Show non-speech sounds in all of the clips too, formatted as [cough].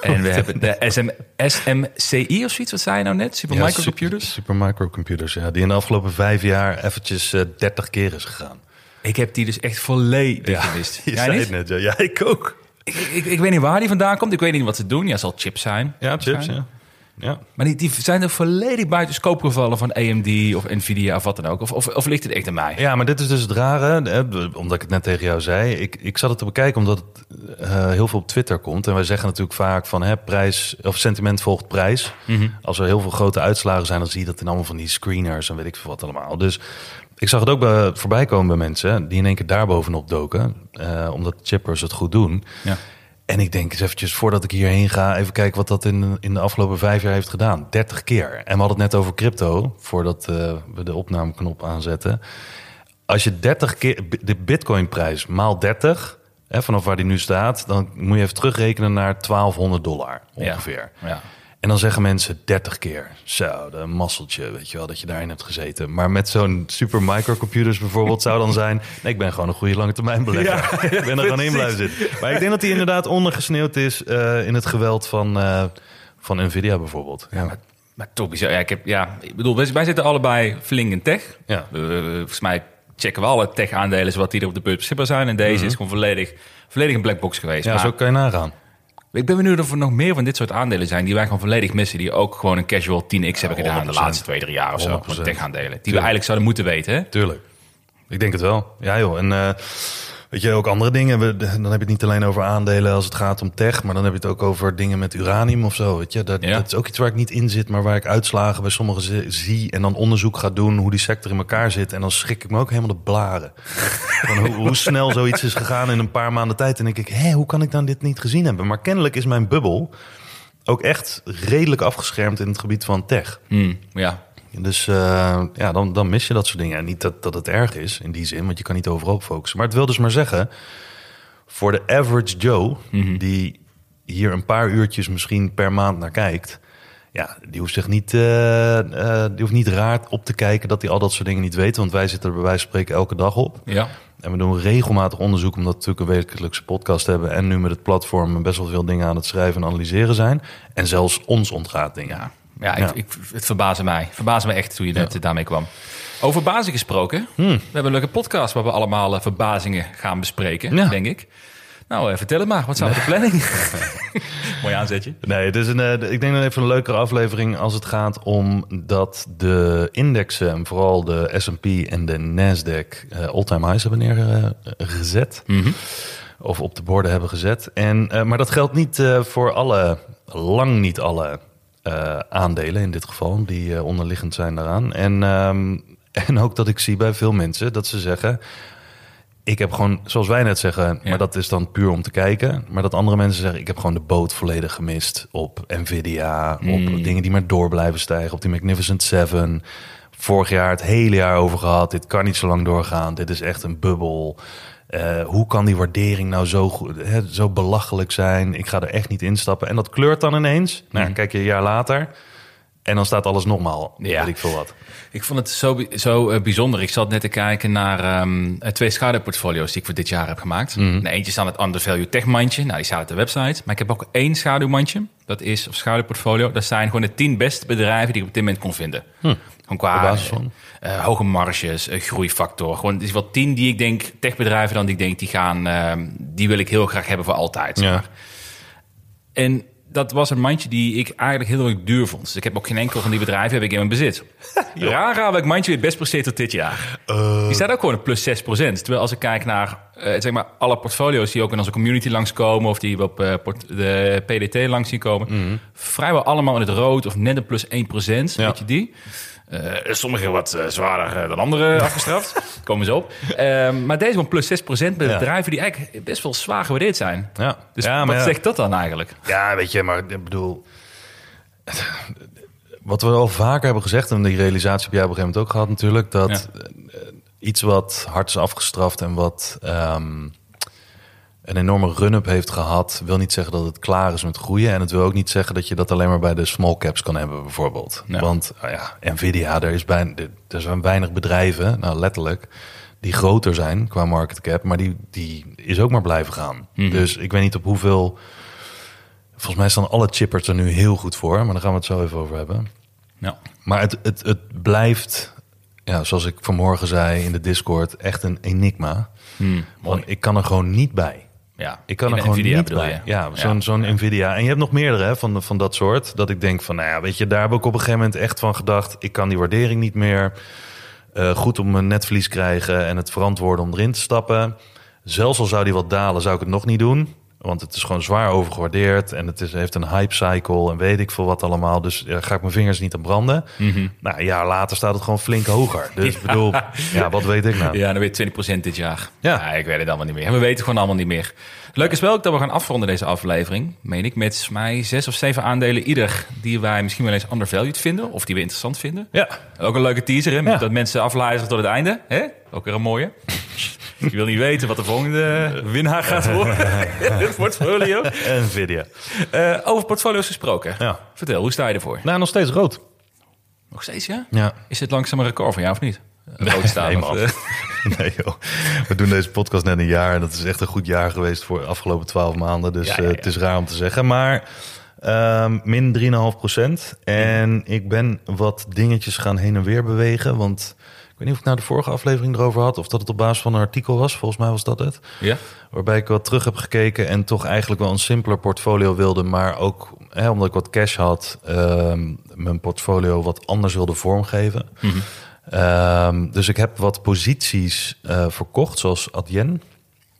En we [laughs] hebben de SM, SMCI of zoiets. Wat zei je nou net? Super Ja, Microcomputers? Super, super microcomputers, ja. Die in de afgelopen vijf jaar eventjes eh 30 keer is gegaan. Ik heb die dus echt volledig gemist. [laughs] je Jij niet? net, ja. Ja, ik ook. Ik, ik, ik weet niet waar die vandaan komt. Ik weet niet wat ze doen. Ja, zal chips zijn. Ja, chips, ja. Ja. Maar die, die zijn er volledig buiten scope gevallen van AMD of Nvidia of wat dan ook. Of, of, of ligt het echt aan mij? ja, maar dit is dus het rare, hè, omdat ik het net tegen jou zei. Ik, ik zat het te bekijken omdat het eh, heel veel op Twitter komt. En wij zeggen natuurlijk vaak van hè, prijs, of sentiment volgt prijs. Mhm. Als er heel veel grote uitslagen zijn, dan zie je dat in allemaal van die screeners en weet ik veel wat allemaal. Dus ik zag het ook bij, voorbij komen bij mensen die in één keer daarbovenop doken. eh, omdat chippers het goed doen. Ja. En ik denk eens eventjes, voordat ik hierheen ga, even kijken wat dat in, in de afgelopen vijf jaar heeft gedaan. 30 keer. En we hadden het net over crypto, voordat eh, we de opnameknop aanzetten. Als je 30 keer de bitcoinprijs maal 30, hè, vanaf waar die nu staat, dan moet je even terugrekenen naar 1200 dollar ongeveer. Ja. En dan zeggen mensen 30 keer. Zo, de masseltje, weet je wel, dat je daarin hebt gezeten. Maar met zo'n super microcomputers bijvoorbeeld zou dan zijn... Nee, ik ben gewoon een goede lange termijn belegger. [laughs] ik ben er gewoon in blijven zitten. Maar ik denk dat hij inderdaad ondergesneeuwd is eh, in het geweld van, eh, van Nvidia bijvoorbeeld. Ja, Maar, maar toch bizar. Ja, ik, heb, ja, ik bedoel, wij, zitten allebei flink in tech. Ja. Volgens mij checken we alle tech-aandelen zoals die er op de beurs beschikbaar zijn. En deze is gewoon volledig, volledig een black box geweest. ja maar zo kan je nagaan. Ik ben benieuwd of er nog meer van dit soort aandelen zijn die wij gewoon volledig missen. Die ook gewoon een casual 10x hebben gedaan de 100%. laatste twee, drie jaar of zo. 100%. Van tech-aandelen. Die we eigenlijk zouden moeten weten. Hè? Tuurlijk. Ik denk het wel. Ja joh, en eh, weet je, ook andere dingen. We, dan heb je het niet alleen over aandelen als het gaat om tech... maar dan heb je het ook over dingen met uranium of zo. Weet je? Dat, Ja. dat is ook iets waar ik niet in zit... maar waar ik uitslagen bij sommigen zi- zie... en dan onderzoek ga doen hoe die sector in elkaar zit... en dan schrik ik me ook helemaal de blaren. [laughs] Van hoe, hoe snel zoiets is gegaan in een paar maanden tijd. En dan denk ik, hé, hoe kan ik dan dit niet gezien hebben? Maar kennelijk is mijn bubbel ook echt redelijk afgeschermd... in het gebied van tech. Hmm, ja. Dus eh, ja, dan, dan mis je dat soort dingen. En niet dat, dat het erg is in die zin, want je kan niet overal op focussen. Maar het wil dus maar zeggen, voor de average Joe, die hier een paar uurtjes misschien per maand naar kijkt, ja, die hoeft zich niet, eh, eh, die hoeft niet raar op te kijken dat hij al dat soort dingen niet weet. Want wij zitten er bij wijze van spreken elke dag op. ja. En we doen regelmatig onderzoek, omdat we natuurlijk een wekelijkse podcast hebben. En nu met het platform best wel veel dingen aan het schrijven en analyseren zijn. En zelfs ons ontgaat dingen. Ja, ja, Ja. Ik, ik, het verbaasde mij. Verbaasde me echt toen je net daarmee kwam. Over bazen gesproken. We hebben een leuke podcast waar we allemaal eh, verbazingen gaan bespreken, denk ik. Nou, eh, vertel het maar. Wat zou de planning? [laughs] [laughs] Mooi aanzetje. Nee, het is een, eh, ik denk dat even een leukere aflevering als het gaat om dat de indexen, en vooral de S&P en de Nasdaq, eh all-time highs hebben neergezet. Of op de borden hebben gezet. En, maar dat geldt niet voor alle, lang niet alle eh, aandelen in dit geval, die eh, onderliggend zijn daaraan. En, ehm, [laughs] en ook dat ik zie bij veel mensen dat ze zeggen... Ik heb gewoon, zoals wij net zeggen, Ja. maar dat is dan puur om te kijken. Maar dat andere mensen zeggen, ik heb gewoon de boot volledig gemist op Nvidia, op dingen die maar door blijven stijgen, op die Magnificent Seven. Vorig jaar het hele jaar over gehad. Dit kan niet zo lang doorgaan. Dit is echt een bubbel. Eh, hoe kan die waardering nou zo, zo belachelijk zijn? Ik ga er echt niet instappen. En dat kleurt dan ineens. Nou, ja, kijk je een jaar later. En dan staat alles nogmaal, Ja. weet ik veel wat. Ik vond het zo, zo eh, bijzonder. Ik zat net te kijken naar ehm, eh, twee schaduwportfolio's die ik voor dit jaar heb gemaakt. Nou, eentje staat het Undervalue Tech mandje. Nou, die staat op de website. Maar ik heb ook één schaduwmandje. Dat is, of schaduwportfolio. Dat zijn gewoon de tien beste bedrijven die ik op dit moment kon vinden. Gewoon qua basis van? eh, hoge marges, eh, groeifactor. Gewoon, het is wel tien die ik denk, techbedrijven dan die ik denk, die gaan, ehm, die wil ik heel graag hebben voor altijd. Ja. maar. En dat was een mandje die ik eigenlijk heel erg duur vond. Dus ik heb ook geen enkel van die bedrijven heb ik in mijn bezit. [laughs] Raar welk mandje weer best presteert tot dit jaar. Die staat ook gewoon op plus 6% Terwijl als ik kijk naar eh, zeg maar alle portfolio's die ook in onze community langskomen... of die we op eh, port- de PDT langs zien komen... vrijwel allemaal in het rood of net een plus 1 Ja. Weet je die? Eh, sommige wat eh, zwaarder eh, dan andere [laughs] afgestraft. Komen ze op. Eh, maar deze gewoon plus 6% bij bedrijven die eigenlijk best wel zwaar gewaardeerd zijn. Ja, Dus wat zegt dat dan eigenlijk? Ja, weet je, maar ik bedoel... Wat we al vaker hebben gezegd, en die realisatie heb jij op een gegeven moment ook gehad natuurlijk... dat iets wat hard is afgestraft en wat ehm, een enorme run-up heeft gehad... wil niet zeggen dat het klaar is met groeien. En het wil ook niet zeggen dat je dat alleen maar bij de small caps kan hebben bijvoorbeeld. Ja. Want nou ja, Nvidia, er, is bijna, er zijn weinig bedrijven, nou letterlijk... die groter zijn qua market cap, maar die, die is ook maar blijven gaan. Dus ik weet niet op hoeveel... Volgens mij staan alle chippers er nu heel goed voor, maar daar gaan we het zo even over hebben. Ja. Maar het, het, het blijft, ja, zoals ik vanmorgen zei in de Discord, echt een enigma. Want ik kan er gewoon niet bij. Ja, Ik kan er gewoon Nvidia niet bij. je? Ja, zo'n zo'n Nvidia. En je hebt nog meerdere hè, van, van dat soort. Dat ik denk van, nou ja, weet je, daar heb ik op een gegeven moment echt van gedacht. Ik kan die waardering niet meer eh, goed op mijn netvlies krijgen en het verantwoorden om erin te stappen. Zelfs al zou die wat dalen, zou ik het nog niet doen. Want het is gewoon zwaar overgewaardeerd en het is, heeft een hype cycle en weet ik veel wat allemaal. Dus ja, ga ik mijn vingers niet aan branden. Mhm. Nou, een jaar later staat het gewoon flink hoger. Dus [laughs] ik bedoel, ja, wat weet ik nou? Ja, dan weet je 20% dit jaar. Ja. Ja. ik weet het allemaal niet meer. En we weten gewoon allemaal niet meer. Leuk is wel ook dat we gaan afronden deze aflevering, meen ik, met mij zes of zeven aandelen ieder die wij misschien wel eens undervalued vinden of die we interessant vinden. Ja, Ook een leuke teaser, hè? Ja. Dat mensen afluisteren tot het einde. Hè? Ook weer een mooie. [laughs] Je wil niet weten wat de volgende winnaar gaat worden [laughs] het portfolio. Nvidia. Eh, over portfolio's gesproken. Ja. Vertel, hoe sta je ervoor? Nou, nog steeds rood. Nog steeds, ja? Ja. Is dit langzaam een record van jou of niet? Rood staan. nee, of, man. eh, [laughs] Nee joh, we doen deze podcast net een jaar en dat is echt een goed jaar geweest voor de afgelopen twaalf maanden. Dus Ja, ja, eh, het is raar om te zeggen. Maar ehm, min 3,5 procent. En ik ben wat dingetjes gaan heen en weer bewegen. Want ik weet niet of ik nou de vorige aflevering erover had of dat het op basis van een artikel was. Volgens mij was dat het. ja? Waarbij ik wat terug heb gekeken en toch eigenlijk wel een simpeler portfolio wilde. Maar ook hè, omdat ik wat cash had, ehm, mijn portfolio wat anders wilde vormgeven. Ehm, dus ik heb wat posities eh, verkocht, zoals Adyen.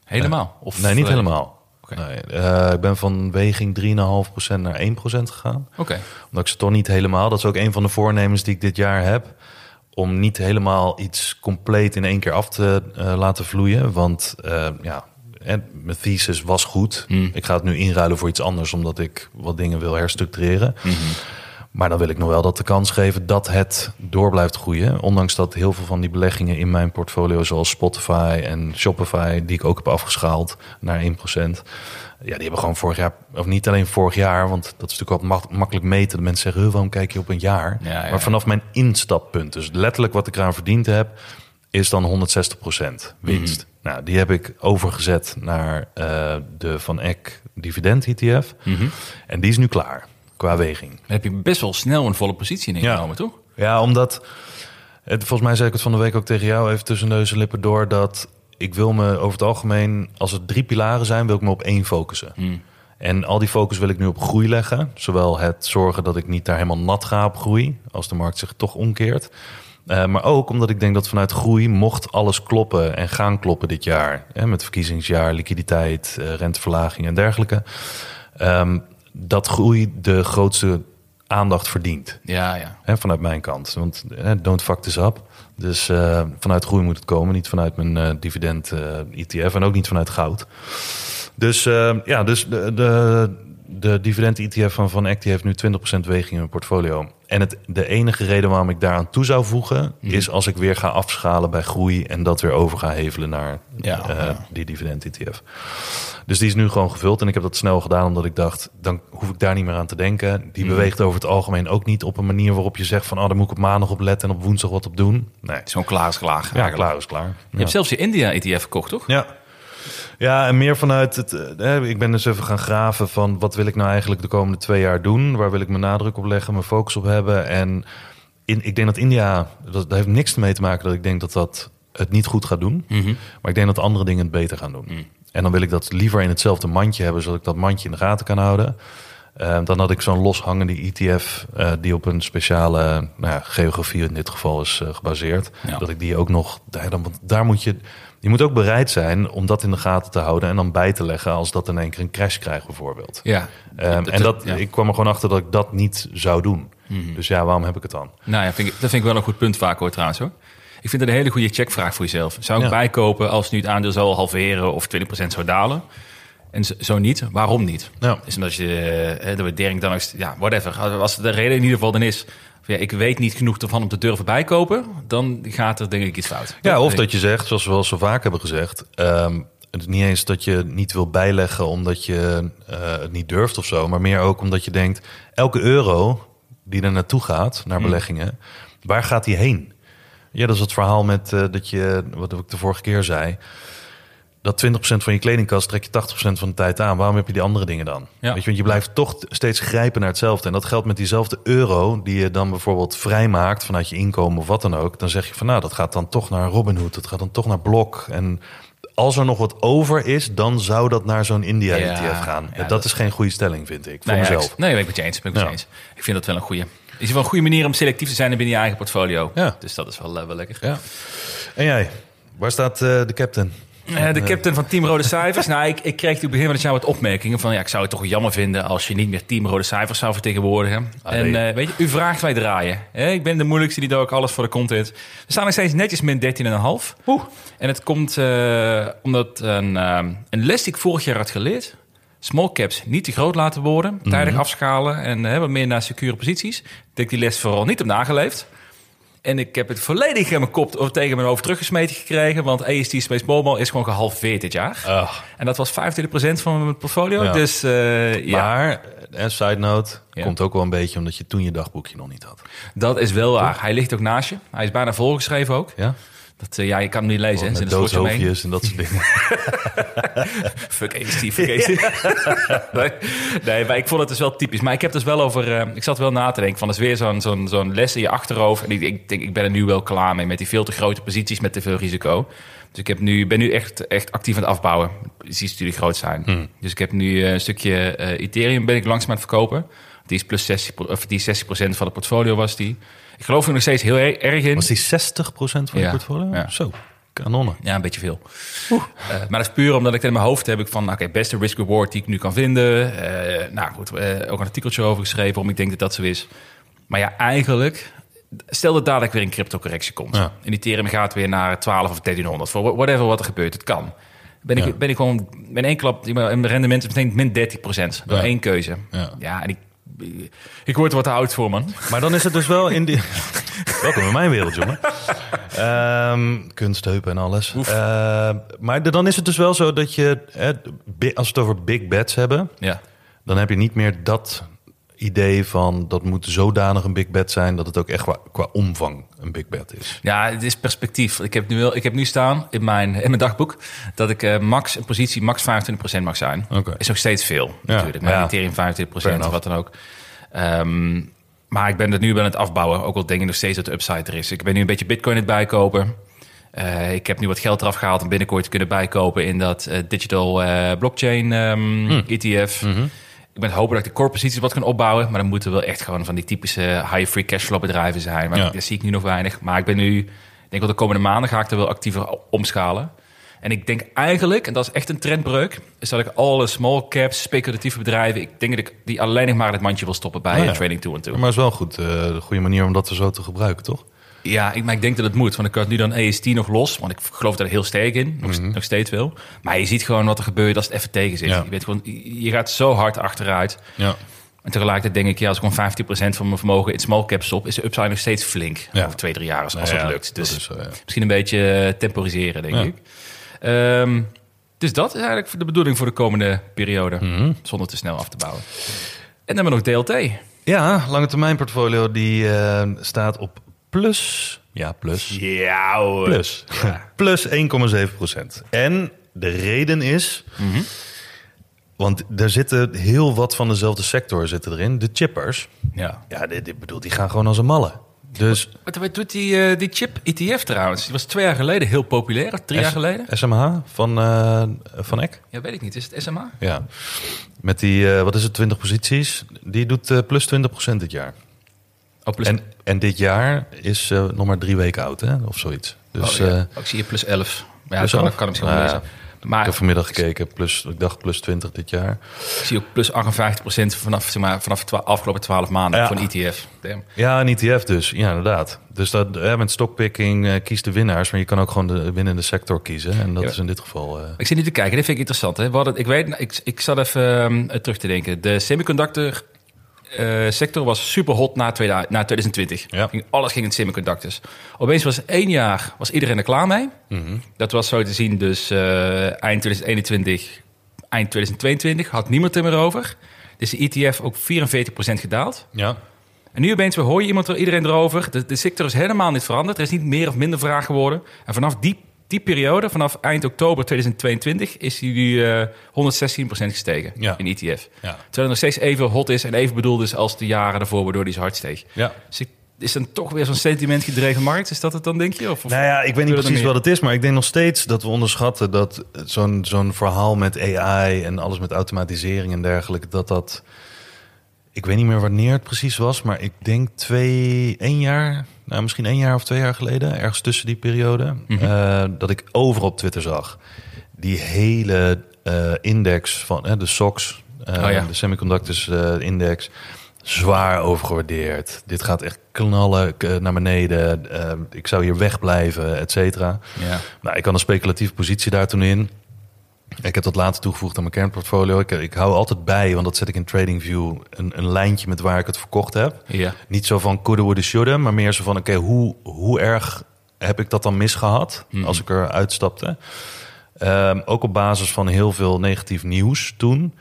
Helemaal? Of, nee, niet helemaal. Nee, eh, ik ben van weging 3,5% naar 1% gegaan. Oké. Omdat ik ze toch niet helemaal... Dat is ook een van de voornemens die ik dit jaar heb. Om niet helemaal iets compleet in één keer af te eh, laten vloeien. Want eh, ja, mijn thesis was goed. Hmm. Ik ga het nu inruilen voor iets anders... omdat ik wat dingen wil herstructureren. Mhm. Maar dan wil ik nog wel dat de kans geven dat het door blijft groeien. Ondanks dat heel veel van die beleggingen in mijn portfolio, zoals Spotify en Shopify, die ik ook heb afgeschaald naar 1%. Ja, die hebben gewoon vorig jaar, of niet alleen vorig jaar, want dat is natuurlijk wat mak- makkelijk meten. De mensen zeggen, "Huh, waarom kijk je op een jaar? Ja, ja. Maar vanaf mijn instappunt, dus letterlijk wat ik eraan verdiend heb, is dan 160% winst. Mhm. Nou, die heb ik overgezet naar eh, de Van Eck dividend ETF. Mhm. En die is nu klaar, qua weging. Dan heb je best wel snel een volle positie ingenomen, toch? Ja, omdat... Het, volgens mij zei ik het van de week ook tegen jou, even tussen neus en lippen door... dat ik wil me over het algemeen, als het drie pilaren zijn... wil ik me op één focussen. En al die focus wil ik nu op groei leggen. Zowel het zorgen dat ik niet daar helemaal nat ga op groei... als de markt zich toch omkeert. Eh, maar ook omdat ik denk dat vanuit groei mocht alles kloppen en gaan kloppen dit jaar. Hè, met verkiezingsjaar, liquiditeit, eh, renteverlaging en dergelijke. Ehm, dat groei de grootste aandacht verdient. Ja, ja. Hè, vanuit mijn kant. Want eh, don't fuck this up. Dus eh, vanuit groei moet het komen. Niet vanuit mijn eh, dividend eh, ETF en ook niet vanuit goud. Dus ja, dus de, de, de dividend-ETF van Van Eck die heeft nu 20% weging in mijn portfolio. En het, de enige reden waarom ik daaraan toe zou voegen... Mhm. is als ik weer ga afschalen bij groei... en dat weer over ga hevelen naar Ja, eh, ja. die dividend-ETF. Dus die is nu gewoon gevuld. En ik heb dat snel gedaan omdat ik dacht... dan hoef ik daar niet meer aan te denken. Die Mhm. beweegt over het algemeen ook niet op een manier waarop je zegt... van oh, daar moet ik op maandag op letten en op woensdag wat op doen. Nee, gewoon klaar is klaar. ja, eigenlijk. klaar is klaar. Je hebt zelfs je India-ETF verkocht, toch? Ja. Ja, en meer vanuit het. eh, ik ben dus even gaan graven van wat wil ik nou eigenlijk de komende twee jaar doen? Waar wil ik mijn nadruk op leggen, mijn focus op hebben? En in, ik denk dat India, dat, dat heeft niks mee te maken dat ik denk dat dat het niet goed gaat doen. Mhm. Maar ik denk dat andere dingen het beter gaan doen. En dan wil ik dat liever in hetzelfde mandje hebben, zodat ik dat mandje in de gaten kan houden. Eh, dan had ik zo'n loshangende ETF eh, die op een speciale nou ja, geografie in dit geval is eh, gebaseerd. Ja. Dat ik die ook nog, daar, dan, want daar moet je, je moet ook bereid zijn om dat in de gaten te houden en dan bij te leggen als dat in één keer een crash krijgt bijvoorbeeld. Ja. Ehm, en dat, ja. ik kwam er gewoon achter dat ik dat niet zou doen. Dus ja, waarom heb ik het dan? Nou ja, vind ik, dat vind ik wel een goed punt vaak hoor trouwens hoor. Ik vind het een hele goede checkvraag voor jezelf. Zou ik bijkopen als nu het aandeel zou halveren of 20% zou dalen? En zo- niet, waarom niet? Ja. Is omdat je eh, de waardering dan ook... Ja, whatever. Als de reden in ieder geval dan is... Ja, ik weet niet genoeg ervan om te durven bijkopen... dan gaat er denk ik iets fout. Ja, of dat je zegt, zoals we al zo vaak hebben gezegd... ehm, het is niet eens dat je niet wil bijleggen omdat je eh, het niet durft of zo... maar meer ook omdat je denkt, elke euro die er naartoe gaat, naar beleggingen... waar gaat die heen? Ja, dat is het verhaal met eh, dat je, wat ik de vorige keer zei... dat 20% van je kledingkast trek je 80% van de tijd aan. Waarom heb je die andere dingen dan? Ja. Weet je, want je blijft toch steeds grijpen naar hetzelfde. En dat geldt met diezelfde euro die je dan bijvoorbeeld vrijmaakt vanuit je inkomen of wat dan ook. Dan zeg je van nou, dat gaat dan toch naar Robinhood, dat gaat dan toch naar Blok. En als er nog wat over is, dan zou dat naar zo'n India-ETF Ja, gaan. ja, dat, dat- is geen goede stelling, vind ik, voor Nou mezelf. ik- nee, ben ik met je eens. Ben ik, met je eens. ik vind dat wel een goede. Is wel een goede manier om selectief te zijn binnen je eigen portfolio. Ja. Dus dat is wel, eh, wel lekker. Ja. En jij, waar staat eh, de captain? Eh, de captain van Team Rode Cijfers. nou, ik, ik kreeg toen begin van het jaar wat opmerkingen van... ja, ik zou het toch jammer vinden als je niet meer Team Rode Cijfers zou vertegenwoordigen. Allee. En eh, weet je, u vraagt wij draaien. Hè? Ik ben de moeilijkste, die doe ik alles voor de content. We staan nog steeds netjes min 13,5. Oeh. En het komt eh, omdat een, een les die ik vorig jaar had geleerd... small caps niet te groot laten worden, tijdig afschalen... en wat meer naar secure posities. Ik die les vooral niet heb nageleefd. En ik heb het volledig in mijn kop of tegen mijn hoofd teruggesmeten gekregen. Want AST Space Mobile is gewoon gehalveerd dit jaar. En dat was 25% van mijn portfolio. Ja. Dus eh, ja, Maar, eh, side note, Ja. komt ook wel een beetje omdat je toen je dagboekje nog niet had. dat is wel waar. Hij ligt ook naast je. Hij is bijna volgeschreven ook. Ja? Dat, eh, ja, je kan hem niet lezen. hè. Er Met doodshoofdjes en dat soort [laughs] dingen. Fuck AST, fuck AST. [laughs] nee, nee, maar ik vond het dus wel typisch. Maar ik heb dus wel over... eh, ik zat wel na te denken van... dat is weer zo'n zo'n zo'n les in je achterhoofd. En ik, ik denk, ik ben er nu wel klaar mee... met die veel te grote posities met te veel risico. Dus ik heb nu, ben nu echt, echt actief aan het afbouwen. Posities die groot zijn. Dus ik heb nu eh, een stukje eh, Ethereum ben ik langzaam aan het verkopen. Die is plus 60, pro- of die 60% van het portfolio was die. Ik geloof er nog steeds heel erg erg in. Was die 60% van je Ja. portfolio? Ja. Zo, kanonnen. Ja, een beetje veel. Eh, maar dat is puur omdat ik in mijn hoofd heb ik van... oké, beste risk-reward die ik nu kan vinden. Eh, nou goed, eh, ook een artikeltje over geschreven... waarom ik denk dat dat zo is. Maar ja, eigenlijk... Stel dat dadelijk weer een crypto-correctie komt. Ja. En Ethereum gaat weer naar 12 of 1300. Voor whatever wat er gebeurt, het kan. Ben ik, Ja. ben ik gewoon in één klap... En mijn rendement is meteen min 30% door Ja. één keuze. Ja. Ja, en ik, ik word er wat te oud voor, man. Maar dan is het dus wel in die... [laughs] Welkom in mijn wereld, jongen. Ehm kunst, heupen en alles. Eh, maar de- dan is het dus wel zo dat je... eh, als we het over big bets hebben... Ja. dan heb je niet meer dat idee van... dat moet zodanig een big bet zijn... dat het ook echt qua, qua omvang een big bet is. Ja, het is perspectief. Ik heb nu, wel, ik heb nu staan in mijn, in mijn dagboek dat ik eh, max een positie max 25% mag zijn. Oké. Is nog steeds veel Ja, natuurlijk. Maar ja. Ethereum 25% Fair of wat dan ook. Ehm, maar ik ben het nu aan het afbouwen. Ook al denk ik nog steeds dat de upside er is. Ik ben nu een beetje bitcoin het bijkopen. Eh, ik heb nu wat geld eraf gehaald om binnenkort te kunnen bijkopen in dat eh, digital blockchain ehm, Hmm. ETF. Ik ben hopen dat ik de core posities wat kan opbouwen. Maar dan moeten wel echt gewoon van die typische high free cashflow bedrijven zijn. Maar Ja. daar zie ik nu nog weinig. Maar ik ben nu, ik denk wel de komende maanden ga ik er wel actiever omschalen. En ik denk eigenlijk, en dat is echt een trendbreuk, is dat ik alle small caps, speculatieve bedrijven, ik denk dat ik die alleen nog maar in het mandje wil stoppen bij Oh ja. eh, trading toe en toe. Maar het is wel goed, eh, een goede manier om dat zo te gebruiken, toch? Ja, ik, maar ik denk dat het moet. Want ik had nu dan EST nog los. Want ik geloof daar heel sterk in. Nog, nog steeds wel. Maar je ziet gewoon wat er gebeurt als het even tegen zit. Ja. Je, weet gewoon, je gaat zo hard achteruit. Ja. En tegelijkertijd denk ik, ja, als ik gewoon 15% van mijn vermogen in small cap stop, is de upside nog steeds flink. Ja. Over twee, drie jaar als, ja, lukt. dat Dus is misschien een beetje eh, temporiseren, denk ik. Ehm, dus dat is eigenlijk de bedoeling voor de komende periode. Mhm. Zonder te snel af te bouwen. En dan hebben we nog DLT. Ja, lange termijn portfolio die eh, staat op plus. Ja, plus. Ja hoor. Plus. [laughs] Plus 1,7 procent. En de reden is... Mhm. Want er zitten heel wat van dezelfde sector zitten erin. De chippers. Ja. Ja, dit, dit bedoel, die gaan gewoon als een malle. Dus Wat, wat doet die, eh, die chip ETF trouwens? Die was twee jaar geleden heel populair. Drie jaar geleden? SMH van, eh van Eck. Ja, weet ik niet. Is het SMA? Ja. Met die, eh, wat is het, 20 posities. Die doet plus 20 procent dit jaar. Oh, plus... En, en dit jaar is eh, nog maar drie weken oud, hè? Of zoiets. Dus oh, ja. eh, Oh, ik zie hier plus 11. Ja, Plus dat kan, 11? kan ik misschien wel Nou ja. lezen. Maar ik heb vanmiddag gekeken, plus, ik dacht plus 20 dit jaar. ik zie ook plus 58% vanaf, zeg maar, vanaf de afgelopen 12 maanden Ja. voor een ETF. Damn. Ja, een ETF dus. Ja, inderdaad. Dus dat, eh, met stockpicking eh kies de winnaars, maar je kan ook gewoon de winnende sector kiezen. En dat Ja. is in dit geval... Ik zit nu te kijken, dit vind ik interessant. Hè? Hadden, ik, weet, ik, ik zat even ehm, terug te denken. De semiconductor eh, sector was super hot na, 2000 na 2020. Ja. Ging, alles ging in semiconductors. Opeens was één jaar, was iedereen er klaar mee. mhm. Dat was zo te zien dus eh, eind 2021, eind 2022. Had niemand er meer over. Dus de ETF ook 44% gedaald. Ja. En nu opeens hoor je iemand er, iedereen erover. De, de sector is helemaal niet veranderd. Er is niet meer of minder vraag geworden. En vanaf die, die periode, vanaf eind oktober 2022, is die nu eh 116% gestegen Ja. in ETF. Ja. Terwijl het nog steeds even hot is en even bedoeld is als de jaren daarvoor, waardoor die zo hard steeg. ja. Dus ik- is dan toch weer zo'n sentimentgedreven markt? Is dat het dan, denk je? Of, of Nou ja, ik weet niet precies wat het is, maar ik denk nog steeds dat we onderschatten dat zo'n zo'n verhaal met AI en alles met automatisering en dergelijke, dat dat. Ik weet niet meer wanneer het precies was, maar ik denk twee, één jaar, nou misschien één jaar of twee jaar geleden, ergens tussen die periode, Mhm. eh, dat ik overal op Twitter zag die hele eh, index van de SOX, eh, Oh ja. de semiconductors index, zwaar overgewaardeerd. Dit gaat echt knallen naar beneden. Ik zou hier wegblijven, et cetera. Ja. Nou, ik had een speculatieve positie daar toen in. Ik heb dat later toegevoegd aan mijn kernportfolio. Ik, ik hou altijd bij, want dat zet ik in TradingView, een, een lijntje met waar ik het verkocht heb. Ja. Niet zo van coulda, woulda, shoulda, maar meer zo van... oké, hoe, hoe erg heb ik dat dan misgehad Mhm. als ik er uitstapte? Ehm, ook op basis van heel veel negatief nieuws toen.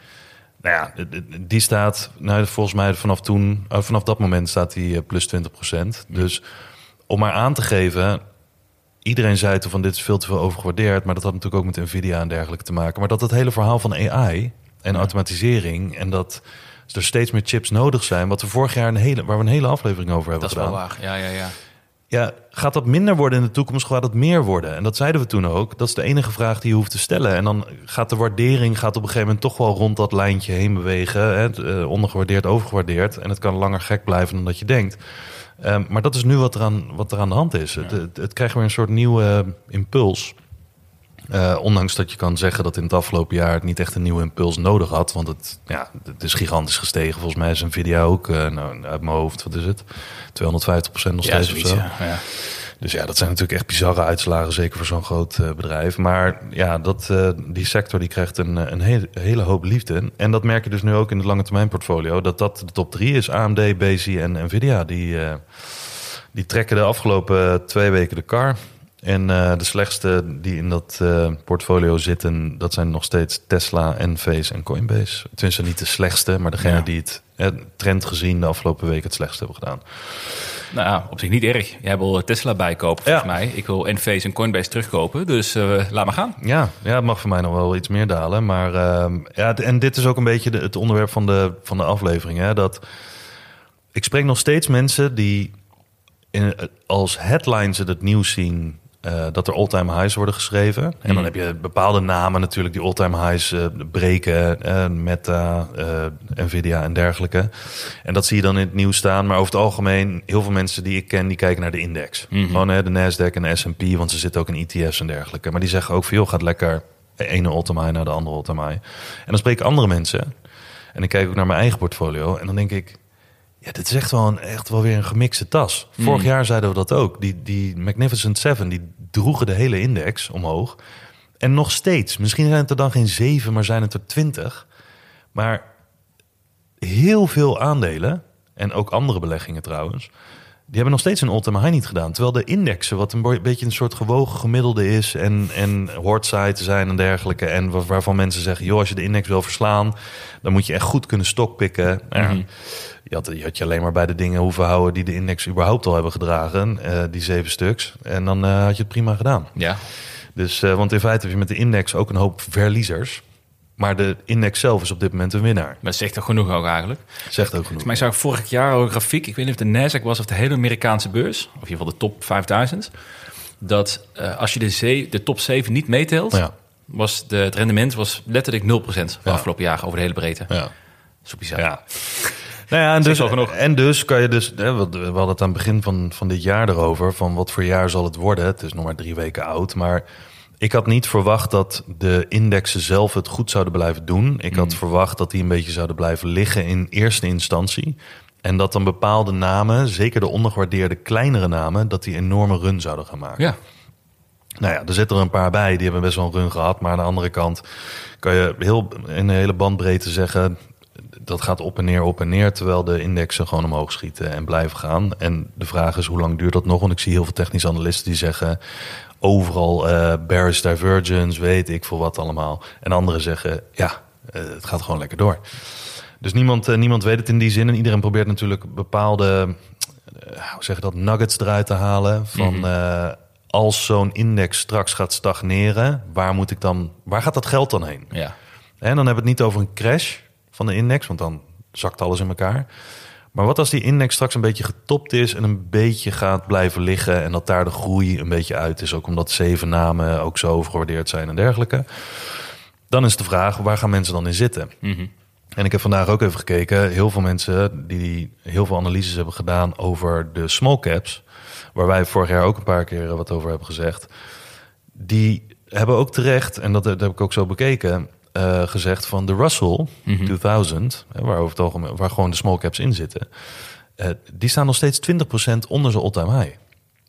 Nou ja, die staat, nou, volgens mij vanaf toen, eh, vanaf dat moment staat die eh, plus 20% Dus om maar aan te geven, iedereen zei toen van dit is veel te veel overgewaardeerd, maar dat had natuurlijk ook met Nvidia en dergelijke te maken. Maar dat het hele verhaal van AI en automatisering en dat er steeds meer chips nodig zijn, wat we vorig jaar een hele, waar we een hele aflevering over hebben Dat is gedaan. wel waar. Ja, ja, ja. Ja, gaat dat minder worden in de toekomst? Gaat het meer worden? En dat zeiden we toen ook. Dat is de enige vraag die je hoeft te stellen. En dan gaat de waardering gaat op een gegeven moment toch wel rond dat lijntje heen bewegen. Hè? Eh, ondergewaardeerd, overgewaardeerd. En het kan langer gek blijven dan dat je denkt. Ehm, maar dat is nu wat er aan, wat er aan de hand is. Het, het, het krijgt weer een soort nieuwe impuls. Eh, ondanks dat je kan zeggen dat in het afgelopen jaar het niet echt een nieuwe impuls nodig had. Want het, ja, het is gigantisch gestegen. Volgens mij is Nvidia ook, eh, nou, uit mijn hoofd, wat is het? 250% nog Ja, steeds of zo. ja. Dus ja, dat zijn natuurlijk echt bizarre uitslagen, zeker voor zo'n groot eh, bedrijf. Maar ja, dat, eh, die sector die krijgt een, eh, een hele, hele hoop liefde. En dat merk je dus nu ook in het lange termijn portfolio. Dat dat de top drie is. AMD, BSI en Nvidia. Die, die trekken de afgelopen twee weken de kar. En de slechtste die in dat portfolio zitten, dat zijn nog steeds Tesla, Enphase en Coinbase. Tenminste niet de slechtste, maar degene Ja. die het trend gezien de afgelopen week het slechtst hebben gedaan. Nou ja, op zich niet erg. Jij wil Tesla bijkopen, volgens Ja. mij. Ik wil Enphase en Coinbase terugkopen. Dus eh, laat maar gaan. Ja, ja, het mag voor mij nog wel iets meer dalen. Maar ehm, ja, en dit is ook een beetje de, het onderwerp van de, van de aflevering. Hè, dat ik spreek nog steeds mensen die in, als headlines het nieuws zien. Eh, dat er all-time highs worden geschreven. En Hmm. dan heb je bepaalde namen natuurlijk die all-time highs eh, breken. eh, Meta, Nvidia en dergelijke. En dat zie je dan in het nieuws staan. Maar over het algemeen, heel veel mensen die ik ken, die kijken naar de index. Mhm. Gewoon hè, de Nasdaq en de S&P, want ze zitten ook in ETF's en dergelijke. Maar die zeggen ook veel gaat lekker de ene all-time high naar de andere all-time high. En dan spreek ik andere mensen. En ik kijk ook naar mijn eigen portfolio. En dan denk ik, ja, dit is echt wel, een, echt wel weer een gemixte tas. Vorig jaar zeiden we dat ook. Die, die Magnificent Seven, die droegen de hele index omhoog. En nog steeds, misschien zijn het er dan geen zeven, maar zijn het er twintig. Maar heel veel aandelen, en ook andere beleggingen trouwens... die hebben nog steeds een all-time high niet gedaan. Terwijl de indexen, wat een beetje een soort gewogen gemiddelde is... en, en te zijn en dergelijke... en wa- waarvan mensen zeggen, joh, als je de index wil verslaan... dan moet je echt goed kunnen stokpikken. Ja, je, had, je had je alleen maar bij de dingen hoeven houden... die de index überhaupt al hebben gedragen, eh, die zeven stuks. En dan eh, had je het prima gedaan. Ja. Dus, eh, want in feite heb je met de index ook een hoop verliezers... Maar de index zelf is op dit moment een winnaar. Maar dat zegt toch genoeg ook eigenlijk. Zegt ook genoeg. Maar ik zag vorig jaar ook een grafiek. Ik weet niet of de Nasdaq was of de hele Amerikaanse beurs. Of in ieder geval de top 5000. Dat eh, als je de, ze- de top 7 niet meetelt... Ja, Was de, het rendement was letterlijk 0% de Ja. afgelopen jaar over de hele breedte. ja. Bizar. Ja. Nou ja, en dus, en dus kan je dus, hè, we we hadden het aan het begin van, van dit jaar erover, van wat voor jaar zal het worden. Het is nog maar drie weken oud, maar ik had niet verwacht dat de indexen zelf het goed zouden blijven doen. Ik had verwacht dat die een beetje zouden blijven liggen in eerste instantie. En dat dan bepaalde namen, zeker de ondergewaardeerde kleinere namen, dat die enorme run zouden gaan maken. Ja. Nou ja, er zitten er een paar bij, die hebben best wel een run gehad. Maar aan de andere kant kan je heel, in een hele bandbreedte zeggen... dat gaat op en neer, op en neer... terwijl de indexen gewoon omhoog schieten en blijven gaan. En de vraag is, hoe lang duurt dat nog? Want ik zie heel veel technische analisten die zeggen... overal bearish divergence, weet ik veel wat allemaal. En anderen zeggen, ja, eh, het gaat gewoon lekker door. Dus niemand, eh, niemand weet het in die zin. En iedereen probeert natuurlijk bepaalde hoe zeg je dat, nuggets eruit te halen. Van eh, als zo'n index straks gaat stagneren, waar moet ik dan, waar gaat dat geld dan heen? Ja. En dan hebben we het niet over een crash van de index, want dan zakt alles in elkaar. Maar wat als die index straks een beetje getopt is en een beetje gaat blijven liggen en dat daar de groei een beetje uit is, ook omdat zeven namen ook zo overgewaardeerd zijn en dergelijke. Dan is de vraag, waar gaan mensen dan in zitten? En ik heb vandaag ook even gekeken. Heel veel mensen die heel veel analyses hebben gedaan over de small caps. Waar wij vorig jaar ook een paar keer wat over hebben gezegd. Die hebben ook terecht, en dat, dat heb ik ook zo bekeken, eh, gezegd van de Russell 2000, hè, waar, over het algemeen, waar gewoon de small caps in zitten. eh, die staan nog steeds 20% onder zijn all-time high.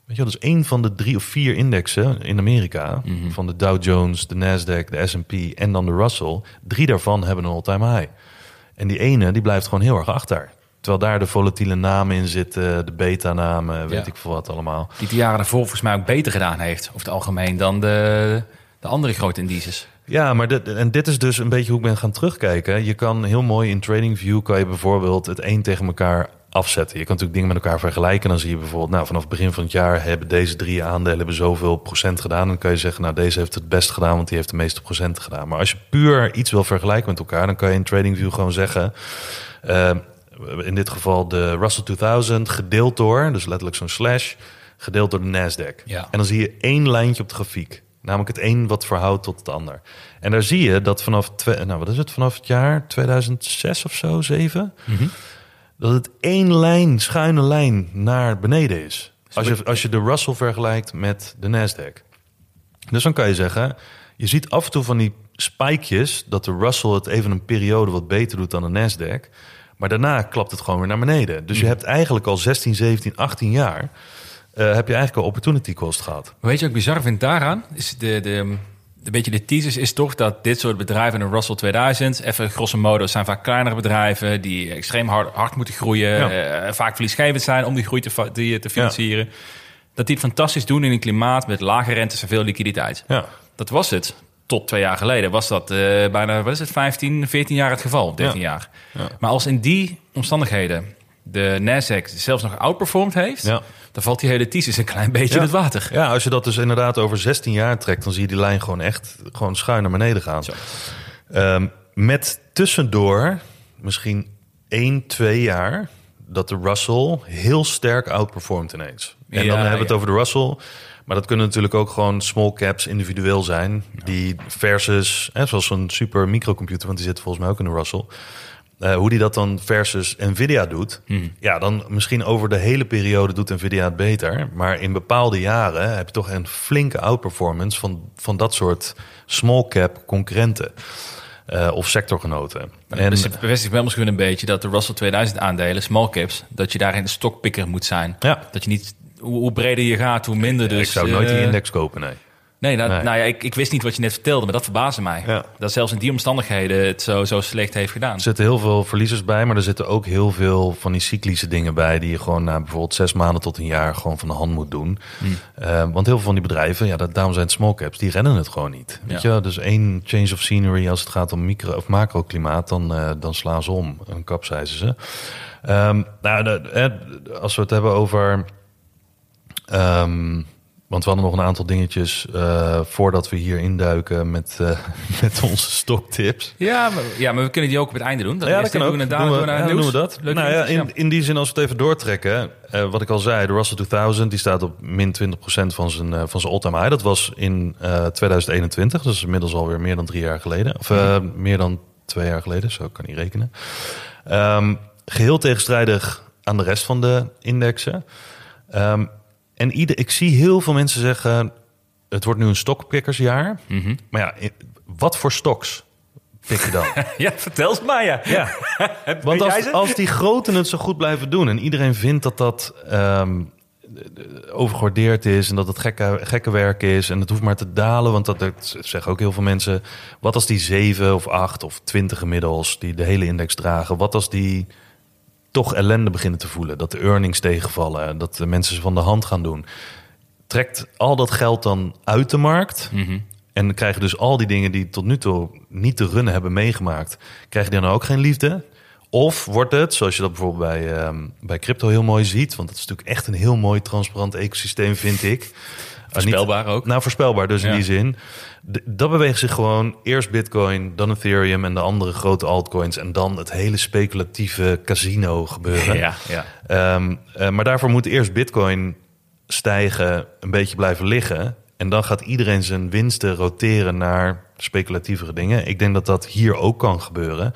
Weet je wel, dus één van de drie of vier indexen in Amerika, van de Dow Jones, de Nasdaq, de S&P en dan de Russell, drie daarvan hebben een all-time high. En die ene, die blijft gewoon heel erg achter. Terwijl daar de volatiele namen in zitten, de beta-namen, weet Ja. ik veel wat allemaal. Die de jaren daarvoor volgens mij ook beter gedaan heeft. Over het algemeen dan de, de andere grote indices. Ja, maar dit, en dit is dus een beetje hoe ik ben gaan terugkijken. Je kan heel mooi in TradingView kan je bijvoorbeeld het een tegen elkaar afzetten. Je kan natuurlijk dingen met elkaar vergelijken. Dan zie je bijvoorbeeld, nou, vanaf het begin van het jaar hebben deze drie aandelen hebben zoveel procent gedaan. Dan kan je zeggen, nou, deze heeft het best gedaan, want die heeft de meeste procenten gedaan. Maar als je puur iets wil vergelijken met elkaar, dan kan je in TradingView gewoon zeggen. eh, in dit geval de Russell 2000 gedeeld door, dus letterlijk zo'n slash, gedeeld door de Nasdaq. Ja. En dan zie je één lijntje op de grafiek. Namelijk het een wat verhoudt tot het ander. En daar zie je dat vanaf, nou, wat is het, vanaf het jaar 2006 of zo, 7, dat het één lijn, schuine lijn naar beneden is. Als je, als je de Russell vergelijkt met de Nasdaq. Dus dan kan je zeggen, je ziet af en toe van die spikejes dat de Russell het even een periode wat beter doet dan de Nasdaq. Maar daarna klapt het gewoon weer naar beneden. Dus je hebt eigenlijk al 16, 17, 18 jaar... eh, heb je eigenlijk al opportunity cost gehad. Weet je wat ik bizar vind daaraan? Is de, de, een beetje de thesis is toch dat dit soort bedrijven, de Russell 2000, even grosso modo, zijn vaak kleinere bedrijven die extreem hard, hard moeten groeien, Ja. eh, vaak verliesgevend zijn om die groei te, die, te financieren. Dat die het fantastisch doen in een klimaat met lage rentes en veel liquiditeit. Ja. Dat was het. Tot twee jaar geleden was dat eh, bijna, wat is het, 15, 14 jaar het geval, 13 jaar. Maar als in die omstandigheden de Nasdaq zelfs nog outperformed heeft, Ja. dan valt die hele thesis een klein beetje in het water. Ja, als je dat dus inderdaad over 16 jaar trekt, dan zie je die lijn gewoon echt gewoon schuin naar beneden gaan. Ehm, met tussendoor misschien 1, 2 jaar dat de Russell heel sterk outperformt ineens. En Ja, dan hebben we het over de Russell. Maar dat kunnen natuurlijk ook gewoon small caps individueel zijn. Die versus, hè, zoals zo'n super microcomputer, want die zit volgens mij ook in de Russell. Eh, hoe die dat dan versus Nvidia doet. Ja, dan misschien over de hele periode doet Nvidia het beter. Maar in bepaalde jaren heb je toch een flinke outperformance van, van dat soort small cap concurrenten. eh, of sectorgenoten. En, dus het bevestigt wel misschien een beetje dat de Russell 2000 aandelen, small caps, dat je daarin de stokpikker moet zijn. Ja. Dat je niet, hoe, hoe breder je gaat, hoe minder dus... ik zou nooit die eh, index kopen, nee. Nee, Nee. nou ja, ik, ik wist niet wat je net vertelde, maar dat verbaasde mij. Ja. Dat zelfs in die omstandigheden het zo, zo slecht heeft gedaan. Er zitten heel veel verliezers bij, maar er zitten ook heel veel van die cyclische dingen bij... die je gewoon na bijvoorbeeld zes maanden tot een jaar gewoon van de hand moet doen. Eh, want heel veel van die bedrijven, ja, dat, daarom zijn het small caps, die rennen het gewoon niet. Weet Ja. je, dus één change of scenery als het gaat om micro- of macroklimaat, dan, eh, dan slaan ze om. Dan kapseizen ze. Ehm, nou, de- eh, als we het hebben over... ehm, want we hadden nog een aantal dingetjes eh, voordat we hier induiken met, eh, [laughs] met onze stoktips. Ja maar, ja, maar we kunnen die ook op het einde doen. Dat ja, dat kan doen we Doen we, naar ja, doen we dat. Nou ja, in, in die zin, als we het even doortrekken. eh, wat ik al zei, de Russell 2000 die staat op min 20% van zijn, van zijn all-time high. Dat was in eh 2021, dus inmiddels alweer meer dan drie jaar geleden. Of meer dan twee jaar geleden, zo kan niet rekenen. Ehm, geheel tegenstrijdig aan de rest van de indexen. Ehm, en ieder, ik zie heel veel mensen zeggen... het wordt nu een stokpikkersjaar. Mhm. Maar ja, wat voor stoks pik je dan? [laughs] Ja, vertel ze maar, ja. Ja, [laughs] want als, als die groten het zo goed blijven doen en iedereen vindt dat dat overgewaardeerd is en dat het gekke, gekke werk is en het hoeft maar te dalen, want dat, dat zeggen ook heel veel mensen. Wat als die 7 of 8 of 20 inmiddels die de hele index dragen, wat als die toch ellende beginnen te voelen, dat de earnings tegenvallen, dat de mensen ze van de hand gaan doen. Trekt al dat geld dan uit de markt? Mhm. En dan krijgen dus al die dingen die tot nu toe niet te runnen hebben meegemaakt, krijgen die dan ook geen liefde? Of wordt het, zoals je dat bijvoorbeeld bij, ehm, bij crypto heel mooi ziet, want het is natuurlijk echt een heel mooi transparant ecosysteem, vind ik. Uh, Voorspelbaar ook. Nou, voorspelbaar dus in Ja. die zin. Dat beweegt zich gewoon eerst Bitcoin, dan Ethereum en de andere grote altcoins. En dan het hele speculatieve casino gebeuren. Ja, ja. Ehm, eh, maar daarvoor moet eerst Bitcoin stijgen, een beetje blijven liggen. En dan gaat iedereen zijn winsten roteren naar speculatievere dingen. Ik denk dat dat hier ook kan gebeuren.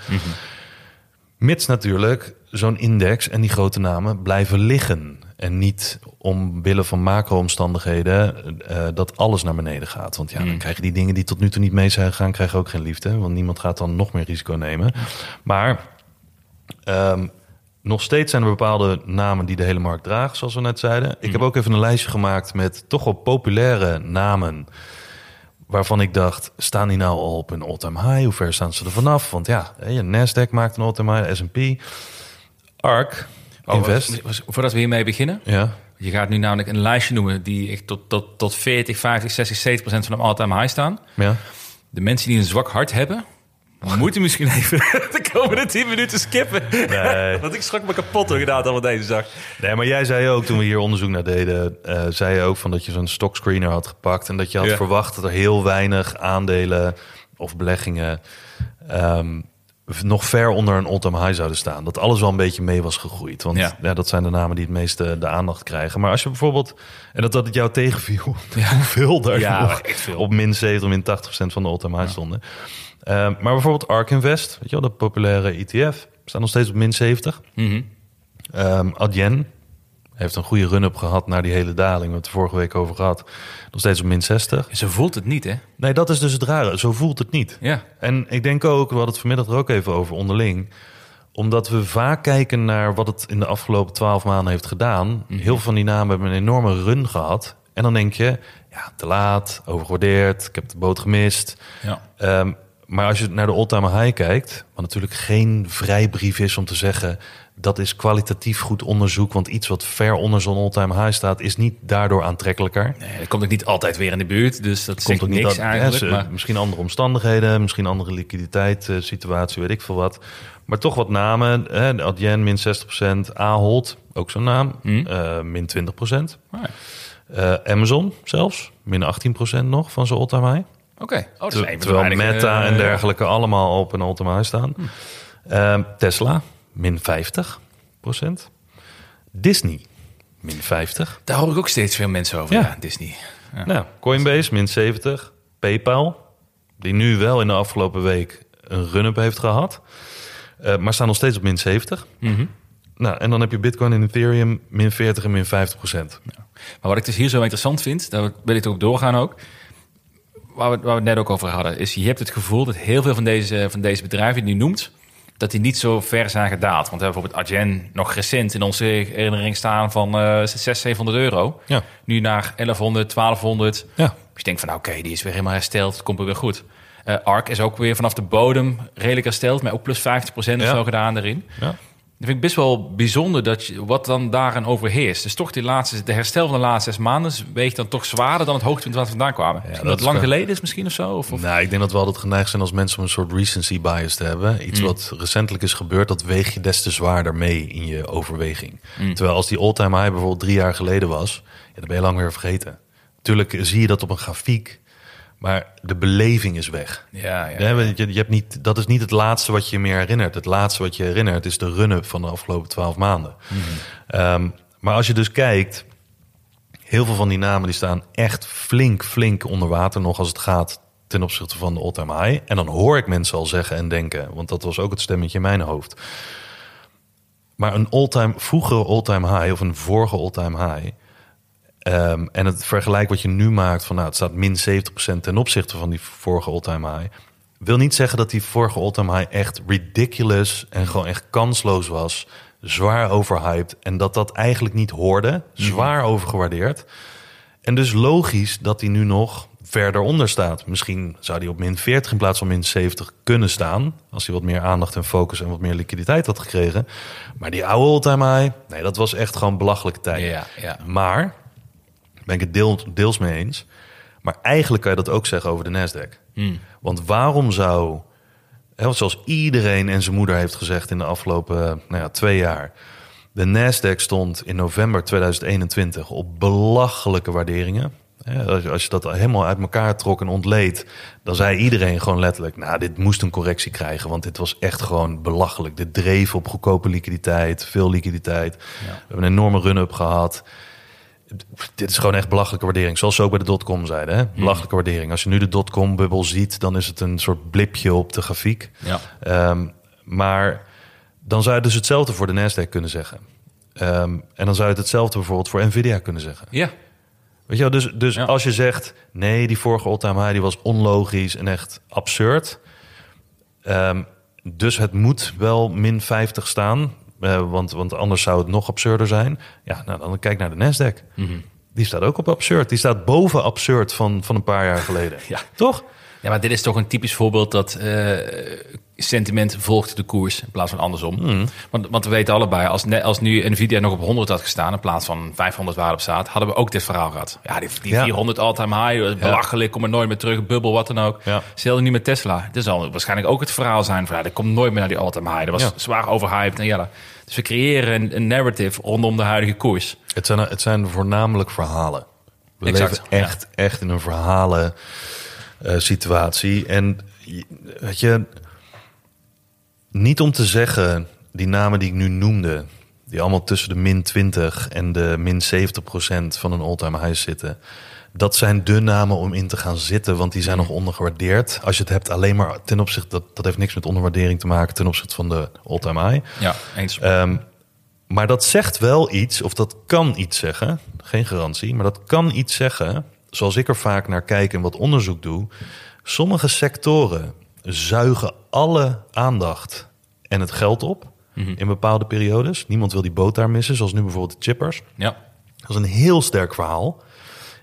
Mits natuurlijk zo'n index en die grote namen blijven liggen. En niet omwille van macro-omstandigheden eh, dat alles naar beneden gaat. Want ja, dan krijgen die dingen die tot nu toe niet mee zijn gegaan, krijgen ook geen liefde. Want niemand gaat dan nog meer risico nemen. Maar Ehm, nog steeds zijn er bepaalde namen die de hele markt dragen, zoals we net zeiden. Ik heb ook even een lijstje gemaakt met toch wel populaire namen. Waarvan ik dacht, staan die nou al op een all-time high? Hoe ver staan ze er vanaf? Want ja, Nasdaq maakt een all-time high, S&P. ARK, Invest. was- Voordat we hiermee beginnen. Ja, Je gaat nu namelijk een lijstje noemen die echt tot, tot, tot 40, 50, 60, 70 procent van de all-time high staan. ja. De mensen die een zwak hart hebben, moeten misschien even [laughs] de komende 10 minuten skippen. Nee. [laughs] Want ik schrok me kapot door gedaan al wat deze zag. Nee, maar jij zei ook toen we hier onderzoek naar deden, eh, zei je ook van dat je zo'n stockscreener had gepakt en dat je had Ja. verwacht dat er heel weinig aandelen of beleggingen ehm, nog ver onder een all-time high zouden staan. Dat alles wel een beetje mee was gegroeid. Want Ja. ja. dat zijn de namen die het meeste de aandacht krijgen. Maar als je bijvoorbeeld, en dat dat het jou tegenviel, [laughs] hoeveel daar Ja, veel. op min 70, min 80 procent van de all-time high stonden. Ehm, maar bijvoorbeeld ARK Invest, weet je wel, de populaire ETF, staat nog steeds op min 70. Mhm. Ehm Adyen heeft een goede run-up gehad naar die hele daling. We het er vorige week over gehad. Nog steeds op min 60. Ze voelt het niet, hè? Nee, dat is dus het rare. Zo voelt het niet. Ja. En ik denk ook, we hadden het vanmiddag er ook even over onderling. Omdat we vaak kijken naar wat het in de afgelopen twaalf maanden heeft gedaan. Heel veel van die namen hebben een enorme run gehad. En dan denk je, ja, te laat, overgewaardeerd, ik heb de boot gemist. Ja. Ehm, maar als je naar de all-time high kijkt, wat natuurlijk geen vrijbrief is om te zeggen dat is kwalitatief goed onderzoek, want iets wat ver onder zo'n all-time high staat, is niet daardoor aantrekkelijker. Nee, dat komt ook niet altijd weer in de buurt, dus dat Komt ook niet niks dat, eigenlijk. maar, Misschien andere omstandigheden, misschien andere liquiditeitssituatie, weet ik veel wat. Maar toch wat namen. Hè, Adyen min 60%, Ahold, ook zo'n naam, Hm. eh, min 20%. Ah, ja. Eh, Amazon zelfs, min 18% nog van zijn all-time high. Oké, oh, Ter- de terwijl Meta en eh, dergelijke allemaal op een all-time high staan. Ehm, Tesla, min 50% Disney, min 50. Daar hoor ik ook steeds veel mensen over, Ja. ja, Disney. Ja. Nou, Coinbase, min 70. PayPal, die nu wel in de afgelopen week een run-up heeft gehad. eh, maar staan nog steeds op min 70. Mhm. Nou, en dan heb je Bitcoin en Ethereum min 40 en min 50 procent. Maar wat ik dus hier zo interessant vind, daar wil ik ook doorgaan ook. waar we, waar we het net ook over hadden, is je hebt het gevoel dat heel veel van deze, van deze bedrijven die je noemt, dat die niet zo ver zijn gedaald. Want we hebben bijvoorbeeld Argen nog recent in onze herinnering staan van eh 600, 700 euro. Ja. Nu naar 1100, 1200. Ja. Dus je denkt van, nou, oké, die is weer helemaal hersteld. Het komt weer goed. Eh Ark is ook weer vanaf de bodem redelijk hersteld. Maar ook plus 50% of Ja. zo gedaan erin. Ja. Dat vind ik best wel bijzonder dat je, wat dan daarin overheerst. Dus toch die laatste, de herstel van de laatste zes maanden weegt dan toch zwaarder dan het hoogtepunt waar we vandaan kwamen. Dat lang geleden is misschien of zo? Of, of- Nou, ik denk dat we altijd geneigd zijn als mensen om een soort recency bias te hebben. Iets wat recentelijk is gebeurd, dat weeg je des te zwaarder mee in je overweging. Terwijl als die all-time high bijvoorbeeld drie jaar geleden was, ja, dan ben je lang weer vergeten. Tuurlijk zie je dat op een grafiek, maar de beleving is weg. ja, ja. Je, je hebt niet, dat is niet het laatste wat je je meer herinnert. Het laatste wat je herinnert is de run-up van de afgelopen twaalf maanden. Ehm, maar als je dus kijkt, heel veel van die namen die staan echt flink, flink onder water nog als het gaat ten opzichte van de all-time high. En dan hoor ik mensen al zeggen en denken, want dat was ook het stemmetje in mijn hoofd. Maar een all-time, vroegere all-time high of een vorige all-time high. Ehm, en het vergelijk wat je nu maakt van nou, het staat min 70% ten opzichte van die vorige all-time high. Wil niet zeggen dat die vorige all-time high echt ridiculous en gewoon echt kansloos was. Zwaar overhyped. En dat dat eigenlijk niet hoorde. Zwaar overgewaardeerd. En dus logisch dat hij nu nog verder onder staat. Misschien zou hij op min 40 in plaats van min 70 kunnen staan. Als hij wat meer aandacht en focus en wat meer liquiditeit had gekregen. Maar die oude all-time high, nee, dat was echt gewoon belachelijke tijd. Ja, ja. Maar, daar ben ik het deel, deels mee eens. Maar eigenlijk kan je dat ook zeggen over de Nasdaq. Want waarom zou, hè, want zoals iedereen en zijn moeder heeft gezegd in de afgelopen nou ja, twee jaar. De Nasdaq stond in november 2021 op belachelijke waarderingen. Hè, Als je, als je dat helemaal uit elkaar trok en ontleed, dan zei iedereen gewoon letterlijk: Nou, dit moest een correctie krijgen, want dit was echt gewoon belachelijk. Dit dreef op goedkope liquiditeit, veel liquiditeit. We hebben een enorme run-up gehad dit is gewoon echt belachelijke waardering. Zoals ze ook bij de dotcom zeiden. Hè? Belachelijke waardering. Als je nu de dotcom-bubbel ziet, dan is het een soort blipje op de grafiek. Ja. Ehm, maar dan zou je dus hetzelfde voor de Nasdaq kunnen zeggen. Ehm, en dan zou je het hetzelfde bijvoorbeeld voor Nvidia kunnen zeggen. ja. Weet je wel, dus, dus Ja. als je zegt... nee, die vorige all-time high die was onlogisch en echt absurd... Ehm, dus het moet wel min 50 staan... eh, want, want anders zou het nog absurder zijn. Ja, nou, dan kijk naar de Nasdaq. Die staat ook op absurd. Die staat boven absurd van, van een paar jaar geleden. [laughs] Ja. Toch? Ja, maar dit is toch een typisch voorbeeld dat eh, sentiment volgt de koers in plaats van andersom. Hmm. Want, want we weten allebei, als, als nu Nvidia nog op 100 had gestaan in plaats van 500 waar op staat, hadden we ook dit verhaal gehad. Ja, die, die Ja. 400 all-time high, eh, belachelijk, kom er nooit meer terug, bubbel, wat dan ook. Ja. Hetzelfde nu met Tesla. Dit zal waarschijnlijk ook het verhaal zijn van, ja, dat komt nooit meer naar die all-time high. Dat was Ja. zwaar overhyped. En ja, dus we creëren een, een narrative rondom de huidige koers. Het zijn, het zijn voornamelijk verhalen. We Exact, leven echt, echt in een verhalen eh, situatie. En weet je, niet om te zeggen, die namen die ik nu noemde, die allemaal tussen de min 20 en de min 70 procent van een all-time high zitten. Dat zijn de namen om in te gaan zitten, want die zijn nog ondergewaardeerd. Als je het hebt alleen maar ten opzichte, dat, dat heeft niks met onderwaardering te maken ten opzichte van de all-time high. Ja, eens. Ehm, maar dat zegt wel iets, of dat kan iets zeggen. Geen garantie, maar dat kan iets zeggen. Zoals ik er vaak naar kijk en wat onderzoek doe. Sommige sectoren zuigen alle aandacht en het geld op in bepaalde periodes. Niemand wil die boot daar missen, zoals nu bijvoorbeeld de chippers. ja. Dat is een heel sterk verhaal.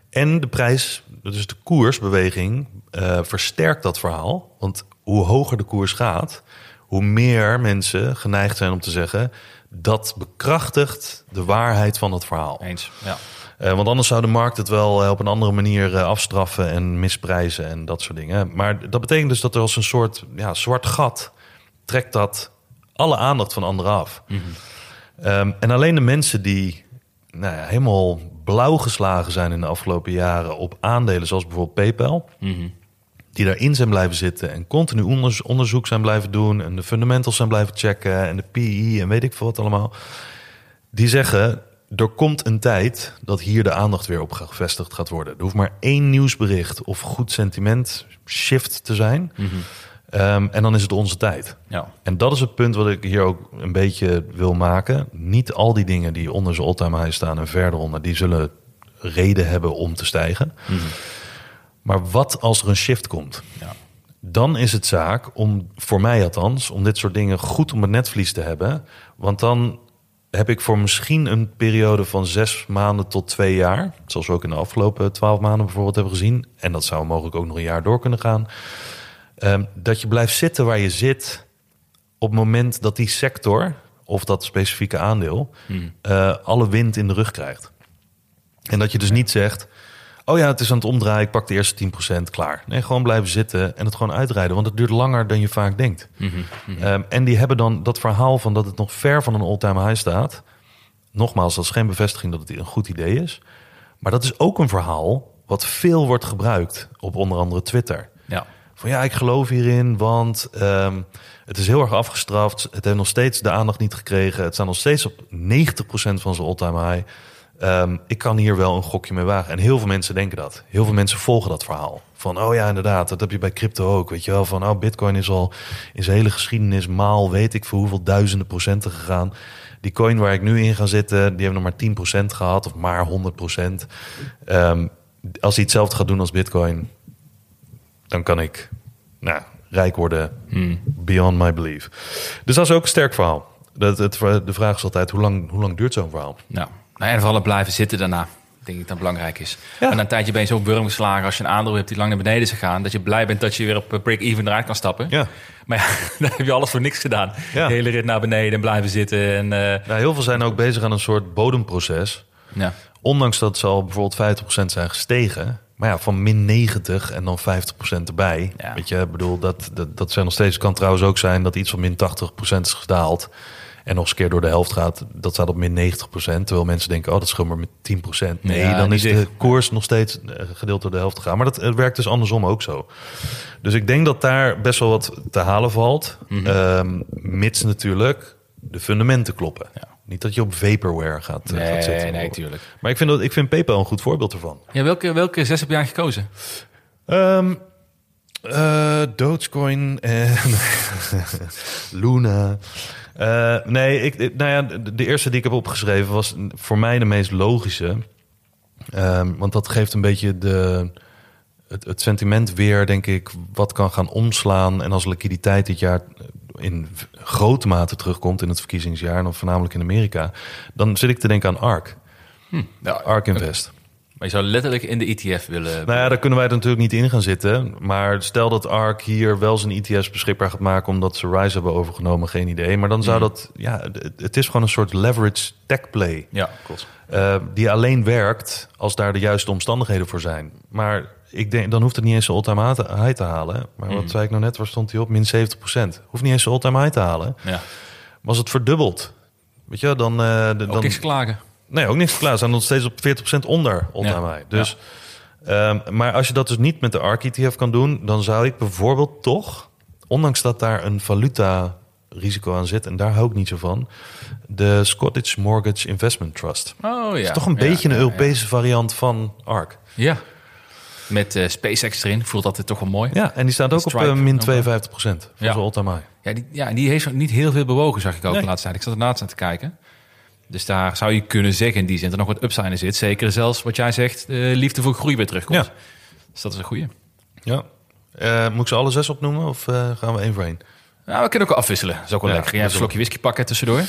En de prijs, dus de koersbeweging, eh, versterkt dat verhaal. Want hoe hoger de koers gaat, hoe meer mensen geneigd zijn om te zeggen... dat bekrachtigt de waarheid van het verhaal. Eens. Ja. Eh, want anders zou de markt het wel eh, op een andere manier eh, afstraffen en misprijzen en dat soort dingen. Maar dat betekent dus dat er als een soort ja, zwart gat trekt dat alle aandacht van anderen af. Ehm, en alleen de mensen die nou ja, helemaal blauw geslagen zijn in de afgelopen jaren op aandelen, zoals bijvoorbeeld PayPal, die daarin zijn blijven zitten en continu onderzoek zijn blijven doen en de fundamentals zijn blijven checken en de PE en weet ik veel wat allemaal. Die zeggen, er komt een tijd dat hier de aandacht weer op gevestigd gaat worden. Er hoeft maar één nieuwsbericht of goed sentiment shift te zijn. Ehm, en dan is het onze tijd. Ja. En dat is het punt wat ik hier ook een beetje wil maken. Niet al die dingen die onder zijn all-time high staan en verder onder, die zullen reden hebben om te stijgen. Maar wat als er een shift komt? Ja. Dan is het zaak om, voor mij althans, om dit soort dingen goed op mijn netvlies te hebben. Want dan heb ik voor misschien een periode van zes maanden tot twee jaar, zoals we ook in de afgelopen twaalf maanden bijvoorbeeld hebben gezien, en dat zou mogelijk ook nog een jaar door kunnen gaan, ehm, dat je blijft zitten waar je zit op het moment dat die sector of dat specifieke aandeel eh, alle wind in de rug krijgt. En dat je dus niet zegt, oh ja, het is aan het omdraaien, ik pak de eerste 10% klaar. Nee, gewoon blijven zitten en het gewoon uitrijden, want het duurt langer dan je vaak denkt. Ehm, en die hebben dan dat verhaal van dat het nog ver van een all-time high staat. Nogmaals, dat is geen bevestiging dat het een goed idee is. Maar dat is ook een verhaal wat veel wordt gebruikt op onder andere Twitter. Ja. Van ja, ik geloof hierin, want ehm, het is heel erg afgestraft. Het heeft nog steeds de aandacht niet gekregen. Het staat nog steeds op 90% van zijn all-time high. Ehm, ik kan hier wel een gokje mee wagen. En heel veel mensen denken dat. Heel veel mensen volgen dat verhaal. Van, oh ja, inderdaad, dat heb je bij crypto ook. Weet je wel, van, oh, bitcoin is al in zijn hele geschiedenis maal, weet ik voor hoeveel duizenden procenten gegaan. Die coin waar ik nu in ga zitten, die hebben nog maar 10% gehad, of maar 100%. Ehm, als hij hetzelfde gaat doen als bitcoin, dan kan ik nou, rijk worden beyond my belief. Dus dat is ook een sterk verhaal. Dat, het, de vraag is altijd, hoe lang, hoe lang duurt zo'n verhaal? Nou, nou en vooral blijven zitten daarna. Denk ik dat belangrijk is. Ja. En een tijdje ben je zo wurm geslagen als je een aandeel hebt die lang naar beneden is gegaan. Dat je blij bent dat je weer op break-even eruit kan stappen. Ja. Maar ja, [laughs] dan heb je alles voor niks gedaan. Ja. De hele rit naar beneden en blijven zitten. En, eh, Nou, heel veel zijn ook bezig aan een soort bodemproces. ja. Ondanks dat ze al bijvoorbeeld 50% zijn gestegen. Maar ja, van min 90 en dan 50% erbij. Ja. Weet je, ik bedoel, dat, dat, dat zijn nog steeds. kan trouwens ook zijn dat iets van min 80% is gedaald. En nog eens een keer door de helft gaat. Dat staat op min 90%. Terwijl mensen denken, oh, dat is gewoon maar met 10%. Nee, Ja, dan is de echt. koers nog steeds eh, gedeeld door de helft gegaan. Maar dat het werkt dus andersom ook zo. Dus ik denk dat daar best wel wat te halen valt. Ehm, mits natuurlijk de fundamenten kloppen. Ja. Niet dat je op vaporware gaat, eh, gaat zitten. Nee, nee, tuurlijk. Maar ik vind, dat, ik vind PayPal een goed voorbeeld ervan. Ja, welke, welke zes heb jij gekozen? Ehm eh, Dogecoin en [laughs] Luna. Eh, nee, ik, nou ja, de, eerste die ik heb opgeschreven was voor mij de meest logische. Ehm, want dat geeft een beetje de, het, het sentiment weer, denk ik, wat kan gaan omslaan. En als liquiditeit dit jaar in grote mate terugkomt in het verkiezingsjaar, en dan voornamelijk in Amerika, dan zit ik te denken aan ARK. Ja, ARK Invest. Maar je zou letterlijk in de ETF willen. Nou ja, daar kunnen wij er natuurlijk niet in gaan zitten. Maar stel dat ARK hier wel zijn ETF's beschikbaar gaat maken... omdat ze Rise hebben overgenomen, geen idee. Maar dan zou dat... Ja, het- is gewoon een soort leverage tech play. Ja, klopt. eh, die alleen werkt als daar de juiste omstandigheden voor zijn. Maar ik denk, dan hoeft het niet eens zijn all-time high te halen. Maar wat zei ik nou net, waar stond hij op? Min 70% Hoeft niet eens zijn all-time high te halen. Ja. Maar als het verdubbelt... Weet je, dan... eh, de- Ook dan niks te klagen. Nee, ook niks klaar. Ze zijn nog steeds op 40% onder Ja. high. Dus, ehm, maar als je dat dus niet met de ARK ETF kan doen... dan zou ik bijvoorbeeld toch... ondanks dat daar een valuta risico aan zit... en daar hou ik niet zo van... de Scottish Mortgage Investment Trust. Oh ja. Dat is toch een Ja, beetje een ja, Europese variant van ARK. Ja. Met eh, SpaceX erin voelt dat dit toch wel mooi. Ja, en die staat ook op eh, min ook wel. 52% van Ja. zijn all-time high. Ja, die, ja, die heeft niet heel veel bewogen, zag ik ook Nee. de laatste tijd. Ik zat er laatst naar te kijken. Dus daar zou je kunnen zeggen in die zin dat er nog wat upside in zit. Zeker zelfs wat jij zegt, de liefde voor groei weer terugkomt. Ja. Dus dat is een goeie. Ja. Eh, moet ik ze alle zes opnoemen of eh, gaan we één voor één? Nou, we kunnen ook afwisselen. Dat is ook wel Ja, lekker. Jij hebt een slokje whisky pakken tussendoor.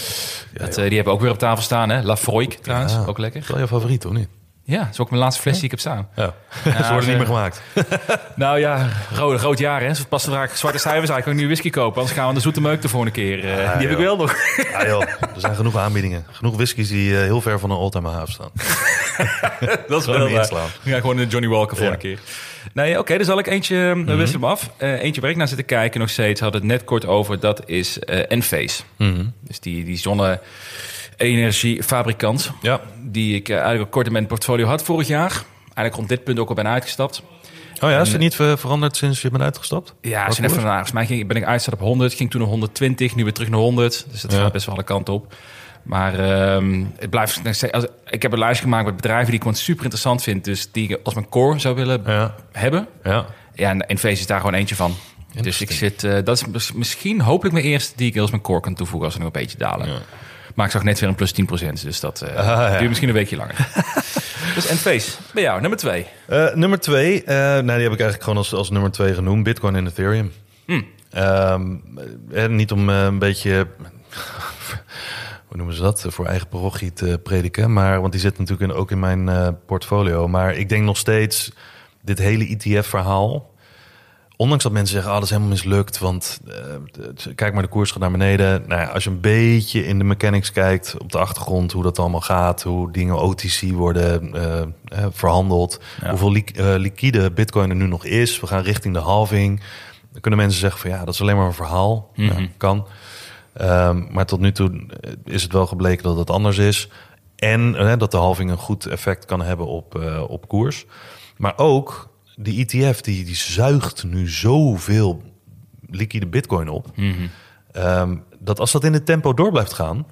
dat, eh, die hebben we ook weer op tafel staan. Hè? La Froik trouwens, Ja. ook lekker. is wel je favoriet, of niet? Ja, dat is ook mijn laatste fles die ik heb staan. Ja. ze worden niet meer gemaakt. [laughs] Nou ja, groot, groot jaar hè. Pas vaak zwarte cijfers eigenlijk een nieuwe whisky kopen. Anders gaan we de zoete meuk de volgende keer. Eh, die heb ik wel nog. Ja joh, er zijn genoeg aanbiedingen. Genoeg whiskies die eh, heel ver van een all-time afstaan. [laughs] dat is wel waar. inslaan. Ja, gewoon een Johnny Walker volgende Ja. keer. Nee, oké, dan zal ik eentje, we Mhm. wisselen hem af. Eh, eentje waar ik naar zit te kijken nog steeds, had het net kort over, dat is eh Enphase. Mhm. Dus die, die zonne-energiefabrikant, Ja. die ik eh, eigenlijk ook kort in mijn portfolio had vorig jaar. Eigenlijk rond dit punt ook al ben uitgestapt. Oh ja, is het niet veranderd sinds je bent uitgestapt? Ja, Wat zijn even, nou, volgens mij ging, ben ik uitgestapt op 100, ging toen naar 120, nu weer terug naar 100. Dus dat Ja. gaat best wel alle kanten op. Maar ehm, het blijft als- ik heb een lijstje gemaakt met bedrijven die ik gewoon super interessant vind. Dus die ik als mijn core zou willen Ja, hebben. ja. Ja, en Enphase is daar gewoon eentje van. Dus ik zit, eh, dat is mis- misschien hopelijk mijn eerste die ik als mijn core kan toevoegen als ze nog een beetje dalen. Ja. Maar ik zag net weer een plus 10%. Dus dat Ah, ja. duurt misschien een weekje langer. [laughs] dus en face, bij jou, nummer twee. Eh, nummer twee, eh, nou, die heb ik eigenlijk gewoon als, als nummer twee genoemd. Bitcoin en Ethereum. Hmm. Ehm, eh, niet om eh, een beetje, [laughs] hoe noemen ze dat, voor eigen parochie te prediken. Maar, want die zit natuurlijk in- ook in mijn eh, portfolio. Maar ik denk nog steeds, dit hele ETF-verhaal... Ondanks dat mensen zeggen, ah, dat is helemaal mislukt, want eh, kijk maar, de koers gaat naar beneden. Nou ja, als je een beetje in de mechanics kijkt, op de achtergrond, hoe dat allemaal gaat, hoe dingen OTC worden eh, eh, verhandeld, Ja. hoeveel li- liquide bitcoin er nu nog is. We gaan richting de halving. Dan kunnen mensen zeggen van ja, dat is alleen maar een verhaal. Mhm. Ja, kan. Ehm, maar tot nu toe is het wel gebleken dat het anders is. En dat de halving een goed effect kan hebben op, op koers. Maar ook die ETF, die, die zuigt nu zoveel liquide bitcoin op. Ehm, dat als dat in het tempo door blijft gaan,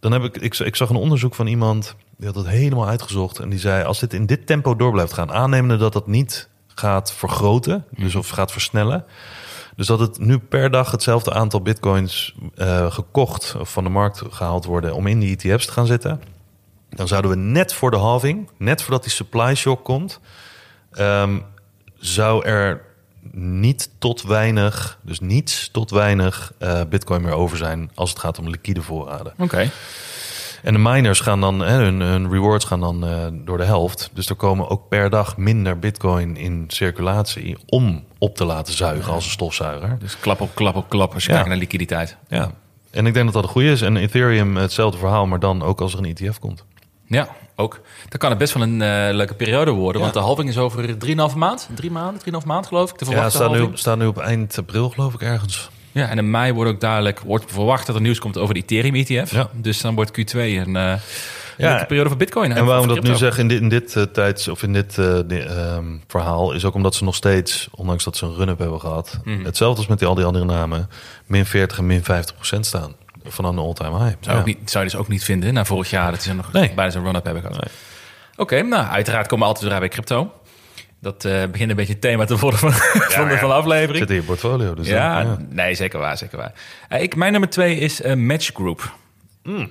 dan heb ik, ik, ik zag een onderzoek van iemand die had het helemaal uitgezocht en die zei: als dit in dit tempo door blijft gaan, aannemende dat dat niet gaat vergroten, dus of gaat versnellen, dus dat het nu per dag hetzelfde aantal bitcoins eh, gekocht of van de markt gehaald worden om in die ETF's te gaan zitten, dan zouden we net voor de halving, net voordat die supply shock komt, ehm, zou er niet tot weinig, dus niets tot weinig eh, bitcoin meer over zijn als het gaat om liquide voorraden. Oké. En de miners gaan dan, hè, hun, hun rewards gaan dan eh, door de helft. Dus er komen ook per dag minder bitcoin in circulatie om op te laten zuigen als een stofzuiger. Dus klap op klap op klap als je Ja. kijkt naar liquiditeit. Ja. En ik denk dat dat een goede is. En Ethereum hetzelfde verhaal, maar dan ook als er een ETF komt. Ja, ook. Dan kan het best wel een eh, leuke periode worden. Ja. Want de halving is over 3,5 maand. Drie maanden, 3,5 maand geloof ik. De Ja, staat nu, op eind april geloof ik ergens. Ja, en in mei wordt ook duidelijk, wordt verwacht dat er nieuws komt over de Ethereum ETF. Ja. Dus dan wordt Q2 een eh Ja. leuke periode voor Bitcoin. En waarom dat nu zeg in dit, in dit eh, tijds of in dit eh, di- ehm, verhaal is ook omdat ze nog steeds, ondanks dat ze een run-up hebben gehad, Mhm. hetzelfde als met die, al die andere namen, min 40 en min 50 procent staan van een all-time high. Zou, Ja. ik niet, zou je dus ook niet vinden na vorig jaar dat ze nog Nee. bijna zo'n run-up hebben gehad. Nee. Oké, nou uiteraard komen we altijd weer bij crypto. Dat eh, begint een beetje het thema te worden van, [laughs] van, de, van de aflevering. Zit in je portfolio. Dus ja, ja. nee, zeker waar, zeker waar. Eh, ik, mijn nummer twee is eh, Match Group. Hmm.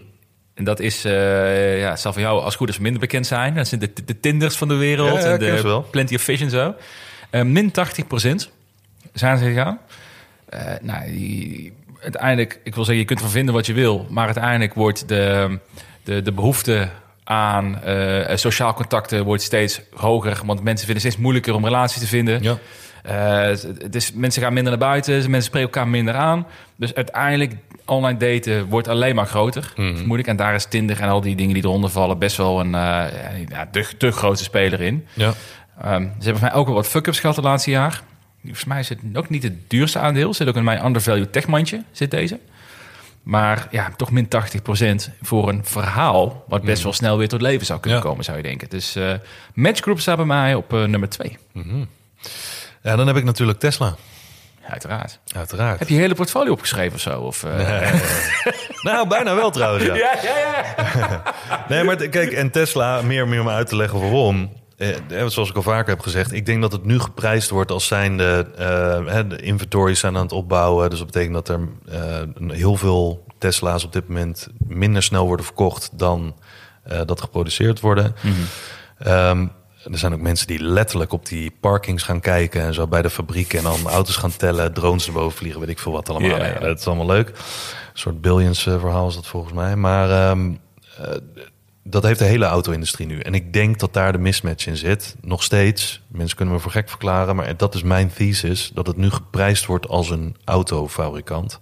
En dat is, eh ja, zal voor jou als goed als minder bekend zijn. Dat zijn de, de, de Tinders van de wereld Ja, en de. Plenty of Fish en zo. Eh, min 80% zijn ze gegaan. Eh, nou, die, uiteindelijk, ik wil zeggen, je kunt ervan vinden wat je wil. Maar uiteindelijk wordt de, de, de behoefte aan eh, sociaal contacten wordt steeds hoger. Want mensen vinden het steeds moeilijker om relaties te vinden. Ja. Eh, het is, mensen gaan minder naar buiten, mensen spreken elkaar minder aan. Dus uiteindelijk, online daten wordt alleen maar groter. Moeilijk. En daar is Tinder en al die dingen die eronder vallen best wel een, eh, ja, de, de grootste speler in. Ja. Ehm, ze hebben mij ook wel wat fuck-ups gehad het laatste jaar. Volgens mij is het ook niet het duurste aandeel. Zit ook in mijn undervalued techmandje, zit deze. Maar ja, toch min 80% voor een verhaal... wat best wel snel weer tot leven zou kunnen Ja. komen, zou je denken. Dus eh Match Group staat bij mij op eh, nummer 2. ja, dan heb ik natuurlijk Tesla. Uiteraard. Uiteraard. Heb je je hele portfolio opgeschreven of zo? Of, eh, [laughs] Nou, bijna wel trouwens. Ja. Ja, ja, ja. [laughs] Nee, maar kijk, en Tesla, meer, meer om uit te leggen waarom. Eh, eh, zoals ik al vaker heb gezegd, ik denk dat het nu geprijsd wordt als zijnde eh, de inventories zijn aan het opbouwen. Dus dat betekent dat er eh, heel veel Tesla's op dit moment minder snel worden verkocht dan dat geproduceerd worden. Ehm, er zijn ook mensen die letterlijk op die parkings gaan kijken en zo bij de fabrieken en dan auto's gaan tellen, drones erboven vliegen, weet ik veel wat allemaal. Ja, dat is allemaal leuk. Een soort billions verhaal is dat volgens mij. Maar eh, dat heeft de hele auto-industrie nu. En ik denk dat daar de mismatch in zit. Nog steeds. Mensen kunnen me voor gek verklaren. Maar dat is mijn thesis. Dat het nu geprijsd wordt als een autofabrikant.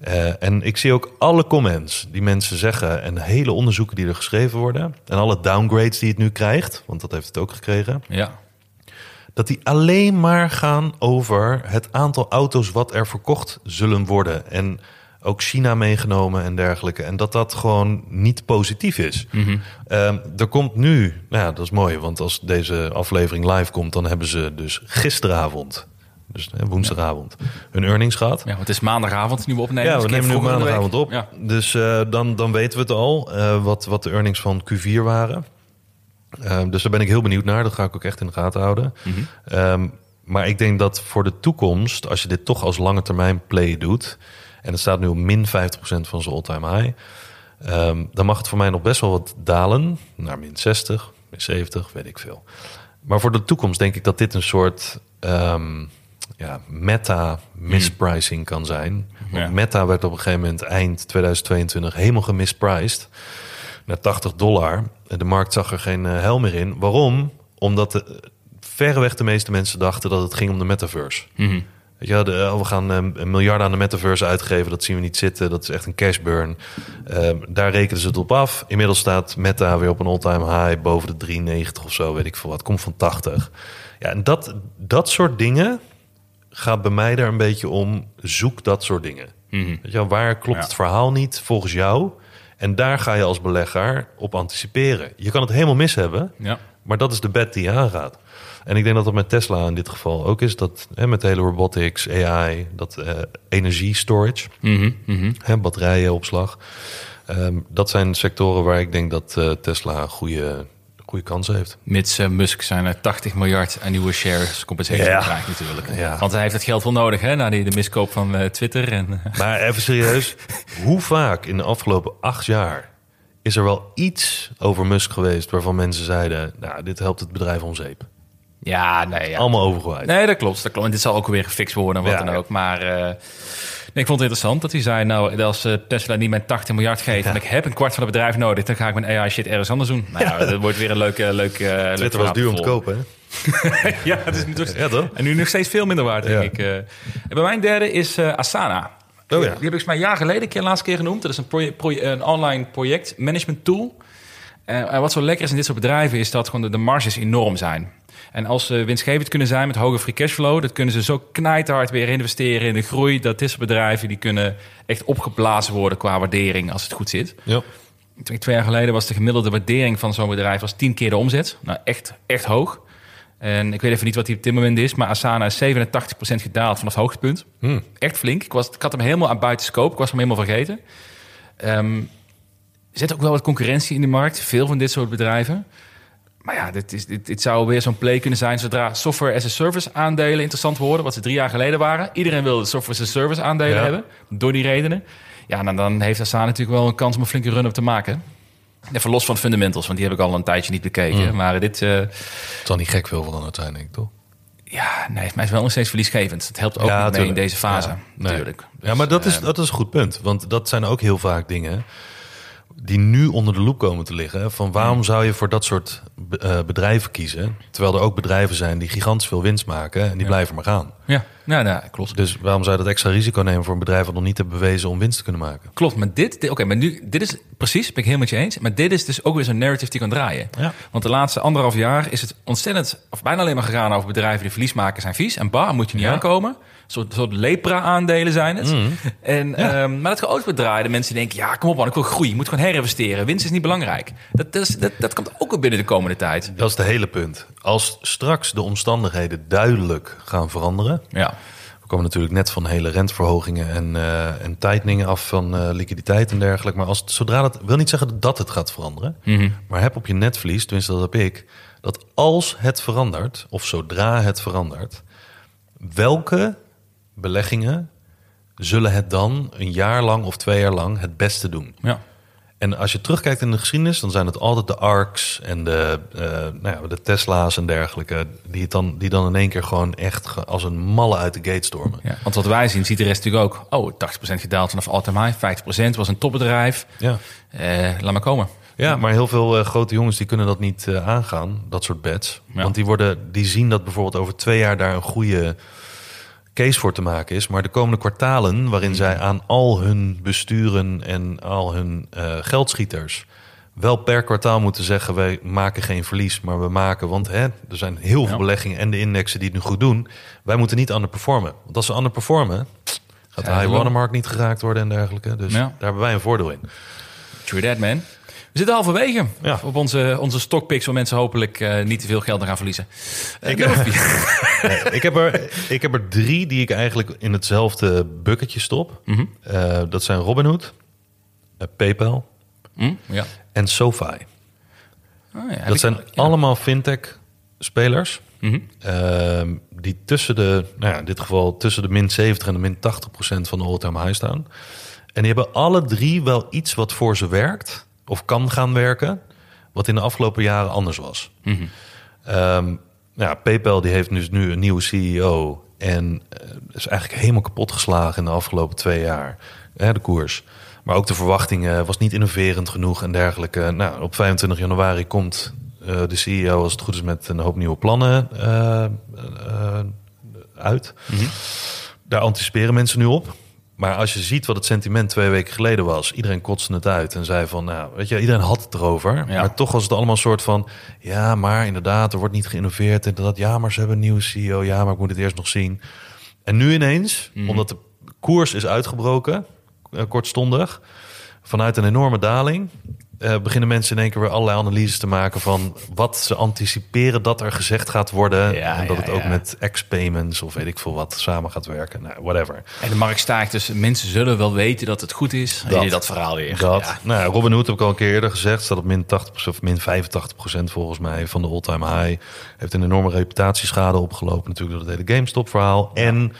Eh, en ik zie ook alle comments die mensen zeggen. En hele onderzoeken die er geschreven worden. En alle downgrades die het nu krijgt. Want dat heeft het ook gekregen ja. dat die alleen maar gaan over het aantal auto's wat er verkocht zullen worden. En ook China meegenomen en dergelijke. En dat dat gewoon niet positief is. Ehm, er komt nu, nou ja, dat is mooi, want als deze aflevering live komt, dan hebben ze dus gisteravond, dus hè, woensdagavond, hun earnings gehad. ja, want het is maandagavond nu we opnemen. Ja, dus we keer nemen nu maandagavond op. Ja. Dus eh, dan, dan weten we het al, eh, wat, wat de earnings van Q4 waren. Eh, dus daar ben ik heel benieuwd naar. Dat ga ik ook echt in de gaten houden. Mhm. Ehm, maar ik denk dat voor de toekomst, als je dit toch als lange termijn play doet... en het staat nu op min 50% van zijn all-time high... Ehm, dan mag het voor mij nog best wel wat dalen. Naar min 60, min 70, weet ik veel. Maar voor de toekomst denk ik dat dit een soort ehm, ja, meta-mispricing kan zijn. Want Ja. Meta werd op een gegeven moment eind 2022 helemaal gemispriced. Naar 80 dollar. De markt zag er geen eh, hel meer in. Waarom? Omdat de, verreweg de meeste mensen dachten dat het ging om de metaverse. Mhm. Weet je, wel, de, oh, we gaan eh, een miljard aan de metaverse uitgeven. Dat zien we niet zitten. Dat is echt een cash burn. Eh, daar rekenen ze het op af. Inmiddels staat Meta weer op een all-time high. Boven de 93 of zo, weet ik veel wat. Komt van 80. Ja, en dat, dat soort dingen gaat bij mij daar een beetje om. Zoek dat soort dingen. Mhm. Weet je, waar klopt Ja. het verhaal niet volgens jou? En daar ga je als belegger op anticiperen. Je kan het helemaal mis hebben. Ja. Maar dat is de bet die je aangaat. En ik denk dat dat met Tesla in dit geval ook is. Dat hè, met de hele robotics, AI, dat eh energie storage, Mhm, mhm. hè, batterijenopslag. Ehm, dat zijn sectoren waar ik denk dat eh, Tesla goede, goede kans heeft. Mits eh, Musk zijn er 80 miljard aan nieuwe shares compensatie Ja. krijgt natuurlijk. Ja. Want hij heeft het geld wel nodig hè, na die, de miskoop van Twitter. En, Maar even serieus, [laughs] hoe vaak in de afgelopen acht jaar is er wel iets over Musk geweest waarvan mensen zeiden, nou, dit helpt het bedrijf om zeep. Ja, nee, ja. Allemaal overgewaaid. Nee, dat klopt. Dat klopt. En dit zal ook weer gefixt worden en wat Ja, dan ook. Maar eh, nee, ik vond het interessant dat hij zei... nou, als eh, Tesla niet mijn 80 miljard geeft... en ik heb een kwart van het bedrijf nodig... dan ga ik mijn AI shit ergens anders doen. Nou ja, dat wordt weer een leuke... leuke leuk Twitter was duur om te kopen, hè? [laughs] ja, het is nu Ja, toch? En nu nog steeds veel minder waard, denk ik. eh. En bij mijn derde is eh, Asana. Oh ja. Die heb ik een jaar geleden een keer, laatste keer genoemd. Dat is een, een online projectmanagement tool. Eh, en wat zo lekker is in dit soort bedrijven... is dat gewoon de, de marges enorm zijn. En als ze winstgevend kunnen zijn met hoge free cashflow... dat kunnen ze zo knijterhard weer investeren in de groei... dat soort bedrijven die kunnen echt opgeblazen worden qua waardering... als het goed zit. Ja. Twee jaar geleden was de gemiddelde waardering van zo'n bedrijf was 10 keer de omzet. Nou, echt, echt hoog. En ik weet even niet wat die op dit moment is, maar Asana is 87% gedaald vanaf het hoogtepunt. Hmm. Echt flink. Ik, was, ik had hem helemaal aan buiten scope. Ik was hem helemaal vergeten. Ehm, er zit ook wel wat concurrentie in de markt. Veel van dit soort bedrijven. Maar ja, dit, is, dit, dit zou weer zo'n play kunnen zijn zodra software as a service aandelen interessant worden, wat ze drie jaar geleden waren. Iedereen wilde software as a service aandelen Ja. hebben, door die redenen. Ja, nou, dan heeft Asana natuurlijk wel een kans om een flinke run-up te maken. Even los van fundamentals, want die heb ik al een tijdje niet bekeken. Mm. Maar dit, eh, Het zal niet gek veel van dan uiteindelijk, toch? ja, nee, mij is wel nog steeds verliesgevend. Dat helpt ook Ja, niet mee in deze fase, Ja, nee. natuurlijk. Ja, maar dat is, eh, dat is een goed punt. Want dat zijn ook heel vaak dingen die nu onder de loep komen te liggen. Van waarom zou je voor dat soort eh, bedrijven kiezen? Terwijl er ook bedrijven zijn die gigantisch veel winst maken en die Ja. blijven maar gaan. Ja, nou, nou, klopt. Dus waarom zou je dat extra risico nemen voor een bedrijf dat nog niet heeft bewezen om winst te kunnen maken? Klopt, maar dit, dit- oké, maar nu, dit is precies, ben ik helemaal met je eens. Maar dit is dus ook weer zo'n narrative die kan draaien. Ja. Want de laatste anderhalf jaar is het ontzettend, of bijna alleen maar gegaan over bedrijven die verlies maken zijn vies. En bah, moet je niet Ja. aankomen. Een soort, soort lepra-aandelen zijn het. En, ehm, maar dat gaat ook weer draaien. De mensen denken, ja, kom op man, ik wil groei. Je moet gewoon herinvesteren. Winst is niet belangrijk. Dat, dat, is, dat, dat komt ook weer binnen de komende tijd. Dat is het hele punt. Als straks de omstandigheden duidelijk gaan veranderen. Ja, We komen natuurlijk net van hele rentverhogingen en, eh en tighteningen af van eh, liquiditeit en dergelijke. Maar als, het- zodra dat wil niet zeggen dat het gaat veranderen. Maar heb op je netvlies, tenminste dat heb ik, dat als het verandert, of zodra het verandert, welke beleggingen zullen het dan een jaar lang of twee jaar lang het beste doen? ja. En als je terugkijkt in de geschiedenis, dan zijn het altijd de ARCs en de, eh, nou ja, de Tesla's en dergelijke, die, het dan, die dan in één keer gewoon echt als een malle uit de gate stormen. ja. Want wat wij zien, ziet de rest natuurlijk ook. Oh, 80% gedaald vanaf all-time high. 50% was een topbedrijf. Ja. Eh, laat maar komen. Ja, maar heel veel eh, grote jongens die kunnen dat niet aangaan, dat soort bets. Ja. Want die, worden, die zien dat bijvoorbeeld over twee jaar daar een goede case voor te maken is. Maar de komende kwartalen, waarin zij aan al hun besturen en al hun eh, geldschieters wel per kwartaal moeten zeggen: wij maken geen verlies, maar we maken, want hè, er zijn heel veel Ja. beleggingen en de indexen die het nu goed doen. Wij moeten niet underperformen. Want als ze underperformen, gaat de high watermark niet geraakt worden en dergelijke. Dus Ja. daar hebben wij een voordeel in. True that, man. We zitten halverwege Ja. op onze, onze stockpicks... waar mensen hopelijk eh, niet te veel geld aan gaan verliezen. Eh, vier. [laughs] ik, heb er, ik heb er drie die ik eigenlijk in hetzelfde bucketje stop. Mhm. Eh, dat zijn Robinhood, eh, PayPal Hm? Ja. en SoFi. Oh, ja, Dat zijn allemaal fintech-spelers. Mhm. ehm, die tussen de, nou ja, in dit geval tussen de min 70 en de min 80 procent van de all-time high staan. En die hebben alle drie wel iets wat voor ze werkt, of kan gaan werken, wat in de afgelopen jaren anders was. Ehm, ja, PayPal die heeft dus nu een nieuwe CEO en eh, is eigenlijk helemaal kapot geslagen in de afgelopen twee jaar, hè, de koers. Maar ook de verwachtingen was niet innoverend genoeg en dergelijke. Nou, op 25 januari komt eh, de CEO, als het goed is, met een hoop nieuwe plannen eh, eh, uit. Daar anticiperen mensen nu op. Maar als je ziet wat het sentiment twee weken geleden was, iedereen kotste het uit en zei van, nou, weet je, iedereen had het erover. Ja. Maar toch was het allemaal een soort van, ja, maar inderdaad, er wordt niet geïnnoveerd. Inderdaad, ja, maar ze hebben een nieuwe CEO. Ja, maar ik moet het eerst nog zien. En nu ineens, omdat de koers is uitgebroken, eh, kortstondig, vanuit een enorme daling, eh, beginnen mensen in één keer weer allerlei analyses te maken van wat ze anticiperen dat er gezegd gaat worden. Ja, en dat ja, het ook ja. met X-payments of weet ik veel wat samen gaat werken. Nou, whatever. En de markt staakt dus. Mensen zullen wel weten dat het goed is. Dat, Dat. dat verhaal weer. Dat. Nou, Robin Hood heb ik al een keer eerder gezegd. Staat op min 80 of min 85 procent volgens mij van de all-time high. Heeft een enorme reputatieschade opgelopen natuurlijk door het hele GameStop verhaal. En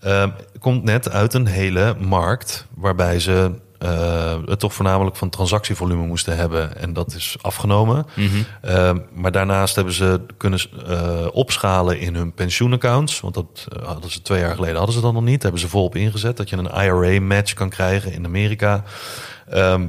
ehm, komt net uit een hele markt waarbij ze eh, het toch voornamelijk van transactievolume moesten hebben. En dat is afgenomen. Ehm, maar daarnaast hebben ze kunnen eh, opschalen in hun pensioenaccounts. Want dat eh, hadden ze twee jaar geleden hadden ze dat nog niet. Hebben ze volop ingezet. Dat je een IRA-match kan krijgen in Amerika. Ehm,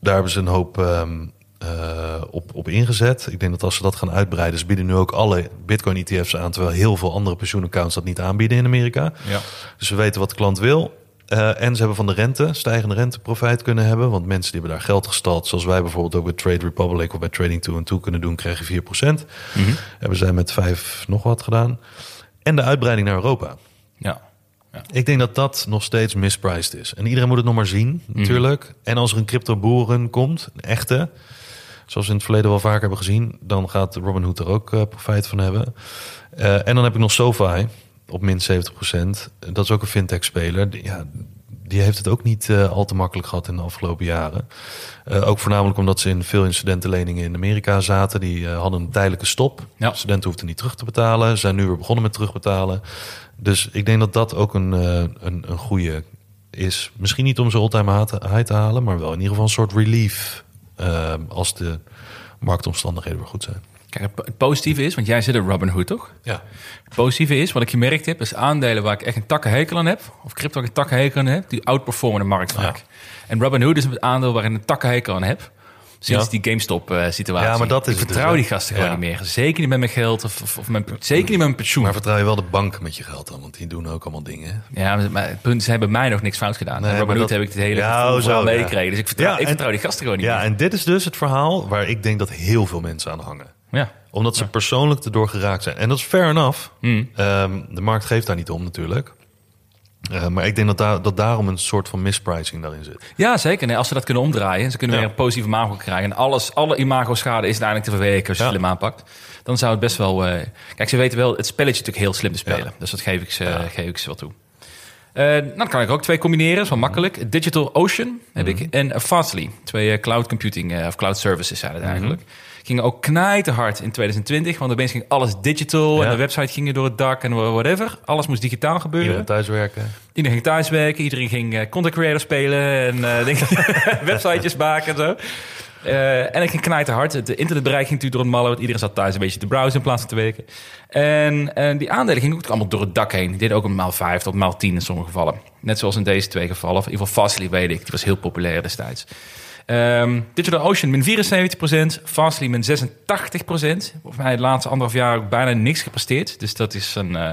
daar hebben ze een hoop ehm, eh, op, op ingezet. Ik denk dat als ze dat gaan uitbreiden, ze bieden nu ook alle Bitcoin-ETF's aan, terwijl heel veel andere pensioenaccounts dat niet aanbieden in Amerika. Ja. Dus we weten wat de klant wil. Eh, en ze hebben van de rente, stijgende rente profijt kunnen hebben. Want mensen die hebben daar geld gestald, zoals wij bijvoorbeeld ook bij Trade Republic of bij Trading 2 en 2 kunnen doen, krijg je 4%. Hebben zij met 5 nog wat gedaan. En de uitbreiding naar Europa. Ja. Ik denk dat dat nog steeds mispriced is. En iedereen moet het nog maar zien, natuurlijk. En als er een crypto boeren komt, een echte, zoals we in het verleden wel vaker hebben gezien, dan gaat Robinhood er ook eh, profijt van hebben. Eh, en dan heb ik nog SoFi op min 70% Dat is ook een fintech-speler. Die, ja, die heeft het ook niet eh, al te makkelijk gehad in de afgelopen jaren. Eh, ook voornamelijk omdat ze in veel incidentenleningen in Amerika zaten. Die eh, hadden een tijdelijke stop. Ja. Studenten hoefden niet terug te betalen. Zijn nu weer begonnen met terugbetalen. Dus ik denk dat dat ook een, een, een goede is. Misschien niet om ze all-time high te- halen, maar wel in ieder geval een soort relief. als de marktomstandigheden weer goed zijn. Kijk, het- het positieve is, want jij zit in Robinhood, toch? Ja. Het positieve is, wat ik gemerkt heb, is aandelen waar ik echt een takkenhekel aan heb, of crypto waar ik een takkenhekel aan heb, die outperformen de markt vaak. En Robinhood is een aandeel waar ik een takkenhekel aan heb. Sinds Ja. die GameStop-situatie. Ja, maar dat is ik het dus, vertrouw die gasten gewoon Ja. niet meer. Zeker niet met mijn geld of, of, of mijn, zeker niet met mijn pensioen. Maar vertrouw je wel de bank met je geld dan? Want die doen ook allemaal dingen. Ja, maar- het punt is, ze hebben mij nog niks fout gedaan. Nee, Robinhood dat- heb ik het hele Ja, oh, zo, ja. meegekregen. Dus ik vertrouw, Ja, ik en- vertrouw die gasten gewoon niet Ja, meer. en dit is dus het verhaal waar ik denk dat heel veel mensen aan hangen. Ja. Omdat ze persoonlijk erdoor geraakt zijn. En dat is fair enough. Ehm, de markt geeft daar niet om natuurlijk. Eh, maar ik denk dat, daar, dat daarom een soort van mispricing daarin zit. Ja, zeker. Nee, als ze dat kunnen omdraaien, ze kunnen Ja. weer een positieve imago krijgen. En alles, alle imago-schade is uiteindelijk te verwerken als je Ja. slim aanpakt. Dan zou het best wel. eh, Kijk, ze weten wel het spelletje natuurlijk heel slim te spelen. Ja. Dus dat geef ik ze, geef ik ze wel toe. Eh, nou, dan kan ik ook twee combineren, dat is wel makkelijk. Digital Ocean heb ik en Fastly. Twee eh, cloud computing of cloud services zijn het eigenlijk. Gingen ook knijten hard in 2020, want opeens ging alles digital en de website ging door het dak en whatever. Alles moest digitaal gebeuren. Iedereen thuiswerken. Iedereen ging thuiswerken, iedereen ging eh, content creator spelen en eh, [laughs] dingen- websitejes maken en zo. Eh, en ik ging knijten hard. Het internetbereik ging natuurlijk door het malle, want iedereen zat thuis een beetje te browsen in plaats van te werken. En, en die aandelen gingen ook allemaal door het dak heen. Die deden ook een maal 5 tot maal 10 in sommige gevallen. Net zoals in deze twee gevallen. Of in ieder geval Fastly weet ik, die was heel populair destijds. Ehm, Digital Ocean min 74%, Fastly min 86%. Volgens mij de laatste anderhalf jaar ook bijna niks gepresteerd. Dus dat is een, eh,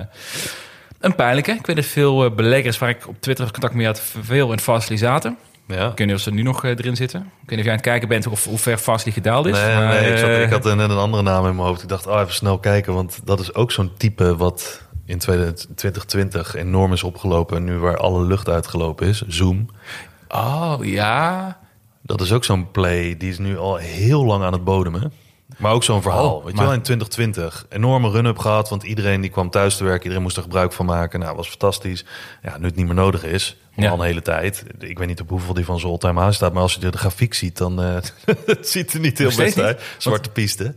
een pijnlijke. Ik weet dat veel eh, beleggers waar ik op Twitter contact mee had, veel in Fastly zaten. Ja. Ik weet niet of ze nu nog eh, erin zitten. Ik weet niet of jij aan het kijken bent of hoe ver Fastly gedaald is. Nee, maar, nee ik, zat, ik had net een andere naam in mijn hoofd. Ik dacht, oh, even snel kijken. Want dat is ook zo'n type wat in 2020 enorm is opgelopen. En nu waar alle lucht uitgelopen is. Zoom. Oh, ja. Dat is ook zo'n play. Die is nu al heel lang aan het bodemen. Maar ook zo'n verhaal. Oh, Weet je wel, in 2020. Enorme run-up gehad. Want iedereen die kwam thuis te werken. Iedereen moest er gebruik van maken. Nou, was fantastisch. Ja, nu het niet meer nodig is. Ja. Al een hele tijd. Ik weet niet op hoeveel die van zijn all-time high staat. Maar als je de grafiek ziet, dan eh [laughs] het ziet er niet heel best niet? uit. Zwarte piste.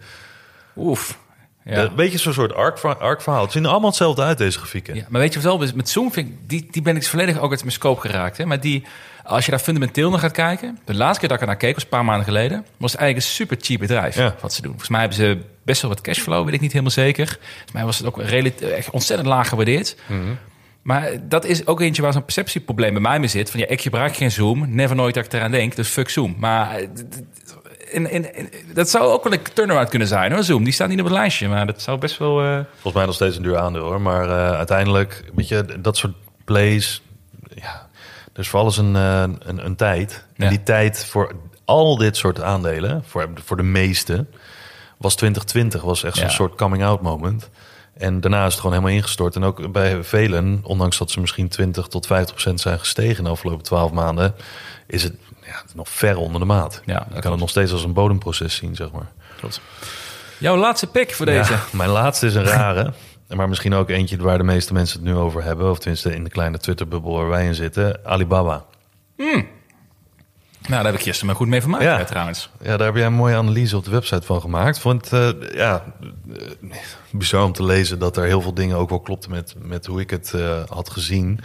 Oef. Ja. Een beetje zo'n soort arc, arc verhaal. Het zien er allemaal hetzelfde uit, deze grafieken. Ja, maar weet je wat wel? Met Zoom vind ik, die, die ben ik volledig ook uit mijn scope geraakt. Hè? Maar die, als je daar fundamenteel naar gaat kijken... De laatste keer dat ik er naar keek, was een paar maanden geleden... was het eigenlijk een super cheap bedrijf Ja. wat ze doen. Volgens mij hebben ze best wel wat cashflow, weet ik niet helemaal zeker. Volgens mij was het ook echt ontzettend laag gewaardeerd. Maar dat is ook eentje waar zo'n perceptieprobleem bij mij mee zit. Van ja, ik gebruik geen Zoom. Never nooit dat ik eraan denk. Dus fuck Zoom. Maar eh, in, in- dat zou ook wel een turnaround kunnen zijn hoor. Zoom, die staat niet op het lijstje. Maar dat zou best wel... eh, Volgens mij nog steeds een duur aandeel hoor. Maar eh, uiteindelijk, weet je, dat soort plays. Ja, is voor alles een, eh, een, een tijd. En Ja. die tijd voor al dit soort aandelen, voor, voor de meeste, was 2020. Was echt zo'n Ja. soort coming out moment. En daarna is het gewoon helemaal ingestort. En ook bij velen, ondanks dat ze misschien 20 tot 50 procent zijn gestegen de afgelopen 12 maanden, is het ja, nog ver onder de maat. Ja, Je kan klopt. het nog steeds als een bodemproces zien, zeg maar. Jouw laatste pick voor deze. Ja, mijn laatste is een rare. [laughs] Maar misschien ook eentje waar de meeste mensen het nu over hebben. Of tenminste in de kleine Twitter-bubbel waar wij in zitten. Alibaba. Nou, daar heb ik gisteren maar goed mee vermaakt Ja. hè, trouwens. Ja, daar heb jij een mooie analyse op de website van gemaakt. Vond eh, ja, bizar om te lezen dat er heel veel dingen ook wel klopten met, met hoe ik het eh, had gezien.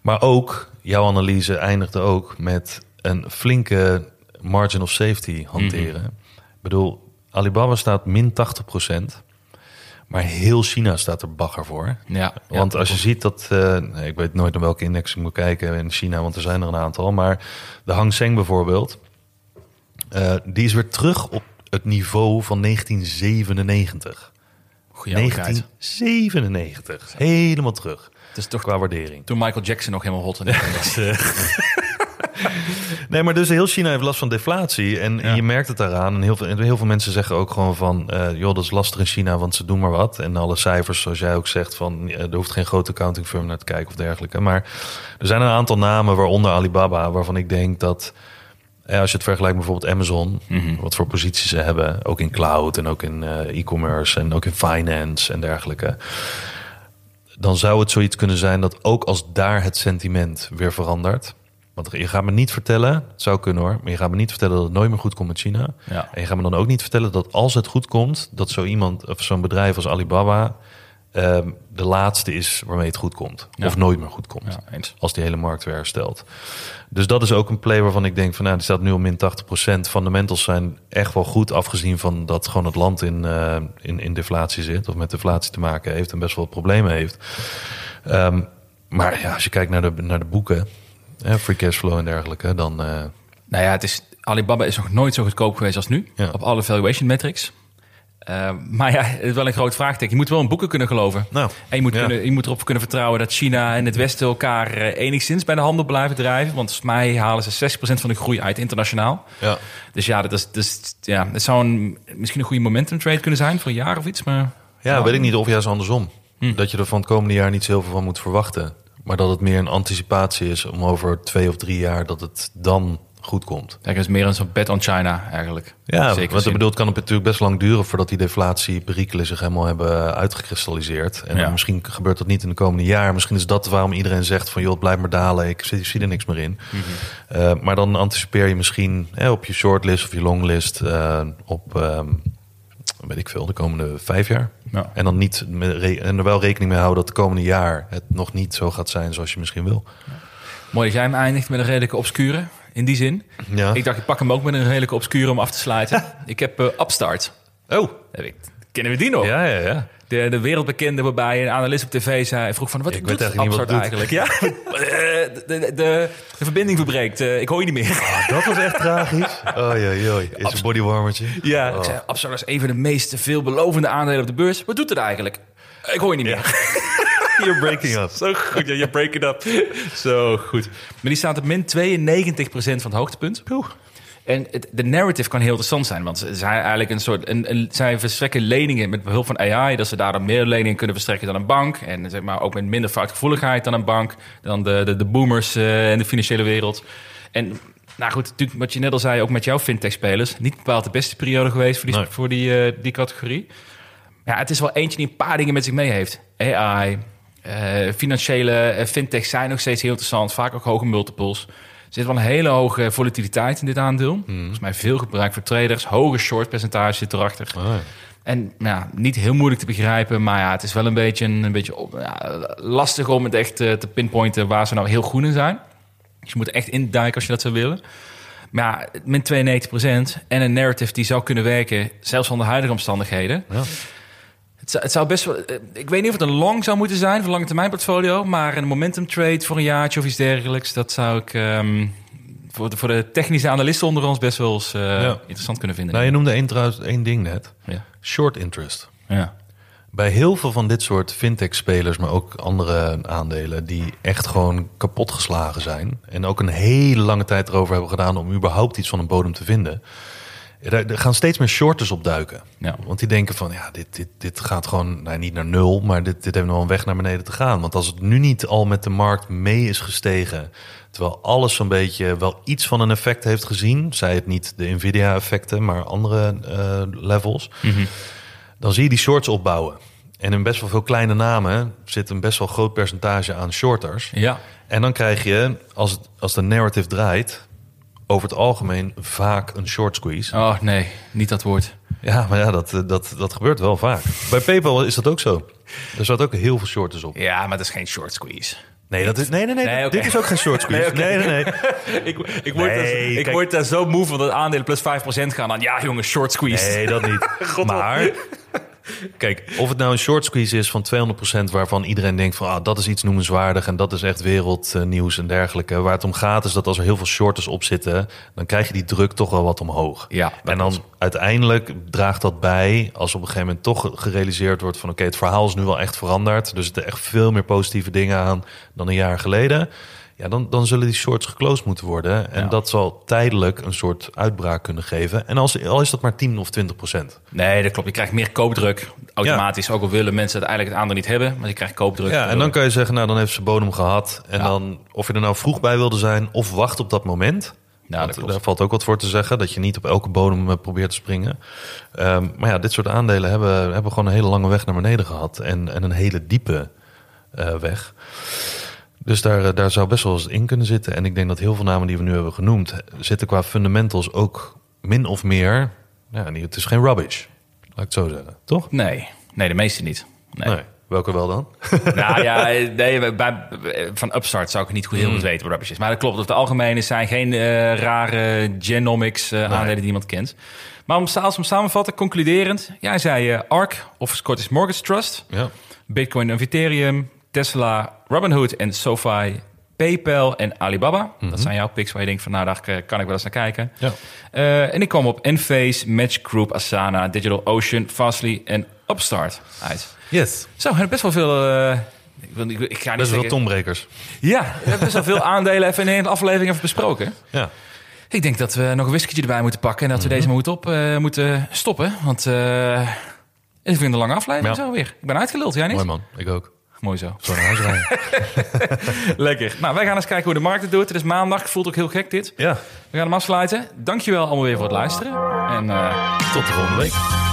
Maar ook, jouw analyse eindigde ook met een flinke margin of safety hanteren. Ik bedoel, Alibaba staat min 80 Maar heel China staat er bagger voor. Ja, Want ja, als je ziet dat, eh, ik weet nooit naar welke index ik moet kijken in China, want er zijn er een aantal. Maar de Hang Seng bijvoorbeeld, eh, die is weer terug op het niveau van 1997. Goeie oude tijd. 1997. Helemaal terug. Het is toch Qua waardering. toen Michael Jackson nog helemaal hot en was. [laughs] [laughs] Nee, maar dus heel China heeft last van deflatie. En Ja. je merkt het daaraan. En heel veel, heel veel mensen zeggen ook gewoon van... eh, joh, dat is lastig in China, want ze doen maar wat. En alle cijfers, zoals jij ook zegt... van er hoeft geen grote accounting firm naar te kijken of dergelijke. Maar er zijn een aantal namen, waaronder Alibaba... waarvan ik denk dat... eh, als je het vergelijkt met bijvoorbeeld Amazon... wat voor posities ze hebben... ook in cloud en ook in eh, e-commerce... en ook in finance en dergelijke... dan zou het zoiets kunnen zijn dat ook als daar het sentiment weer verandert... Want je gaat me niet vertellen, het zou kunnen hoor, maar je gaat me niet vertellen dat het nooit meer goed komt met China. Ja. En je gaat me dan ook niet vertellen dat als het goed komt, dat zo iemand of zo'n bedrijf als Alibaba ehm, de laatste is waarmee het goed komt. Ja. Of nooit meer goed komt. Ja, eens. Als die hele markt weer herstelt. Dus dat is ook een play waarvan ik denk van nou, die staat nu op min 80%. Fundamentals zijn echt wel goed afgezien van dat gewoon het land in, eh, in, in deflatie zit. Of met deflatie te maken heeft en best wel problemen heeft. Ehm, maar ja, als je kijkt naar de, naar de boeken, hè, free cash flow en dergelijke, dan... eh, Nou ja, het is, Alibaba is nog nooit zo goedkoop geweest als nu. Ja. Op alle valuation metrics. Eh, maar ja, het is wel een groot vraagteken. Je moet wel in boeken kunnen geloven. nou, En je moet, Ja. kunnen, je moet erop kunnen vertrouwen dat China en het Westen elkaar eh, enigszins bij de handel blijven drijven. Want volgens mij halen ze 60% van de groei uit internationaal. ja. Dus ja, dat, is, dus, ja, dat zou een, misschien een goede momentum trade kunnen zijn voor een jaar of iets. Maar Ja, weet ik niet. Of juist andersom. Hm. Dat je er van het komende jaar niet zoveel van moet verwachten. Maar dat het meer een anticipatie is om over twee of drie jaar dat het dan goed komt. Kijk, het is meer een soort bet on China eigenlijk. Ja, Zeker want ik bedoel, het kan natuurlijk best lang duren voordat die deflatie perikelen zich helemaal hebben uitgekristalliseerd. En Ja. misschien gebeurt dat niet in de komende jaar. Misschien is dat waarom iedereen zegt van joh, het blijft maar dalen. Ik zie, ik zie er niks meer in. Mhm. Eh, maar dan anticipeer je misschien hè, op je shortlist of je longlist eh, op, ehm, weet ik veel, de komende vijf jaar. Ja. En dan niet en er wel rekening mee houden dat het komende jaar het nog niet zo gaat zijn zoals je misschien wil. Mooi dat jij hem eindigt met een redelijke obscure. In die zin. Ja. Ik dacht, ik pak hem ook met een redelijke obscure om af te sluiten. [laughs] ik heb eh, Upstart. Oh, Heb ik, kennen we die nog? ja, ja, ja. De, de wereldbekende waarbij een analist op tv zei, vroeg van wat Ik doet weet eigenlijk niet wat Upstart het eigenlijk? Ja, [laughs] Eh, de, de, verbinding verbreekt. Eh, ik hoor je niet meer. Dat was echt tragisch. [laughs] Oh. Is een bodywarmertje. ja, Oh. ik zei, Upstart is een van de meest veelbelovende aandelen op de beurs. Wat doet het eigenlijk? Ik hoor je niet meer. [laughs] You're breaking up. Zo goed, ja, je break it up. Zo goed. Maar die staat op min 92% van het hoogtepunt. En het, de narrative kan heel interessant zijn, want ze zijn eigenlijk een soort. Een, een, zij verstrekken leningen met behulp van AI, dat ze daardoor meer leningen kunnen verstrekken dan een bank. En zeg maar ook met minder foutgevoeligheid dan een bank, dan de, de, de boomers eh, in de financiële wereld. En nou goed, natuurlijk wat je net al zei, ook met jouw fintech-spelers, niet bepaald de beste periode geweest voor die, Nee. voor die, eh, die categorie. Ja, het is wel eentje die een paar dingen met zich mee heeft. AI, eh, financiële fintech zijn nog steeds heel interessant. Vaak ook hoge multiples. Er zit wel een hele hoge volatiliteit in dit aandeel. Volgens mij veel gebruik voor traders. Hoge short percentage zit erachter. Oh, ja. En nou ja, niet heel moeilijk te begrijpen, maar ja, het is wel een beetje, een, beetje ja, lastig om het echt eh, te pinpointen waar ze nou heel goed in zijn. Dus je moet echt induiken als je dat zou willen. Maar ja, met 92% en een narrative die zou kunnen werken, zelfs onder huidige omstandigheden. Ja. Het zou, het zou best wel. eh, Ik weet niet of het een long zou moeten zijn voor lange termijn portfolio, maar een momentum trade voor een jaartje of iets dergelijks, dat zou ik ehm, voor, de, voor de technische analisten onder ons best wel eens eh, Ja. interessant kunnen vinden. Nou, je noemde één, trouwens, één ding net. ja. Short interest. Ja. Bij heel veel van dit soort fintech-spelers, maar ook andere aandelen... die echt gewoon kapot geslagen zijn... en ook een hele lange tijd erover hebben gedaan... om überhaupt iets van een bodem te vinden... Er, gaan steeds meer shorters opduiken. Ja. Want die denken van, ja, dit, dit, dit gaat gewoon nou, niet naar nul... maar dit, dit heeft nog een weg naar beneden te gaan. Want als het nu niet al met de markt mee is gestegen... terwijl alles zo'n beetje wel iets van een effect heeft gezien... zij het niet de Nvidia-effecten, maar andere eh, levels dan zie je die shorts opbouwen. En in best wel veel kleine namen zit een best wel groot percentage aan shorters. ja. En dan krijg je, als, het, als de narrative draait, over het algemeen vaak een short squeeze. Oh nee, niet dat woord. Ja, maar ja, dat, eh, dat, dat gebeurt wel vaak. Bij PayPal is dat ook zo. Er zat ook heel veel shorters op. Ja, maar dat is geen short squeeze. Nee, dat is, nee, nee, nee, dit is ook geen short [laughs] squeeze. Nee, Nee, nee, nee. [laughs] ik, ik, word Nee, daar, ik word daar zo moe van dat aandelen plus 5% gaan. Dan ja, jongens, short squeeze. Nee, dat niet. [laughs] maar kijk, of het nou een short squeeze is van 200% waarvan iedereen denkt van ah, dat is iets noemenswaardig en dat is echt wereldnieuws en dergelijke. Waar het om gaat is dat als er heel veel shorters op zitten, dan krijg je die druk toch wel wat omhoog. Ja, en dan uiteindelijk draagt dat bij als op een gegeven moment toch gerealiseerd wordt van oké, het verhaal is nu wel echt veranderd. Dus er zitten echt veel meer positieve dingen aan dan een jaar geleden. Ja, dan, dan zullen die shorts geclosed moeten worden. En Ja. dat zal tijdelijk een soort uitbraak kunnen geven. En als, al is dat maar 10 of 20 procent. Nee, dat klopt. Je krijgt meer koopdruk. Automatisch, ook al willen mensen uiteindelijk het aandeel niet hebben. Maar je krijgt koopdruk. Ja, en dan kan je zeggen, nou dan heeft ze bodem gehad. En Ja. dan of je er nou vroeg bij wilde zijn of wacht op dat moment. Ja, Want dat klopt. daar valt ook wat voor te zeggen, dat je niet op elke bodem eh, probeert te springen. Ehm, maar ja, dit soort aandelen hebben, hebben gewoon een hele lange weg naar beneden gehad. En, en een hele diepe eh, weg. Dus daar, eh, daar zou best wel eens in kunnen zitten. En ik denk dat heel veel namen die we nu hebben genoemd... eh, zitten qua fundamentals ook min of meer... Ja, niet- het is geen rubbish, laat ik het zo zeggen. Toch? Nee, nee, de meeste niet. Nee. Nee. Welke wel dan? [laughs] Nou ja, [laughs] nee, bij, van Upstart zou ik niet goed heel Hmm. goed weten wat rubbish is. Maar dat klopt. Over het algemeen zijn geen eh, rare genomics aandelen die iemand kent. Maar om, als hem samenvatten, concluderend. Jij zei eh, ARK of Scottish Mortgage Trust. Ja. Bitcoin en Ethereum, Tesla, Robinhood en SoFi, PayPal en Alibaba. Dat zijn jouw picks waar je denkt van nou, daar eh, kan ik wel eens naar kijken. Ja. Eh, en ik kwam op Enphase, Match Group, Asana, Digital Ocean, Fastly en Upstart uit. Yes. Zo, we hebben best wel veel... eh, ik, ik, ik ga niet Best wel tombrekers. Ja, we hebben best wel veel aandelen even in één aflevering even besproken. Ja. Ik denk dat we nog een whiskytje erbij moeten pakken en dat we deze maar moeten, op, eh, moeten stoppen. Want eh ik vind een lange aflevering Ja. zo weer. Ik ben uitgeluld, jij niet? Mooi man, ik ook. Mooi zo. Zo naar huis rijden. [laughs] Lekker. Nou, wij gaan eens kijken hoe de markt het doet. Het is maandag, het voelt ook heel gek dit. ja, We gaan hem afsluiten. Dankjewel allemaal weer voor het luisteren. En eh, tot de volgende week.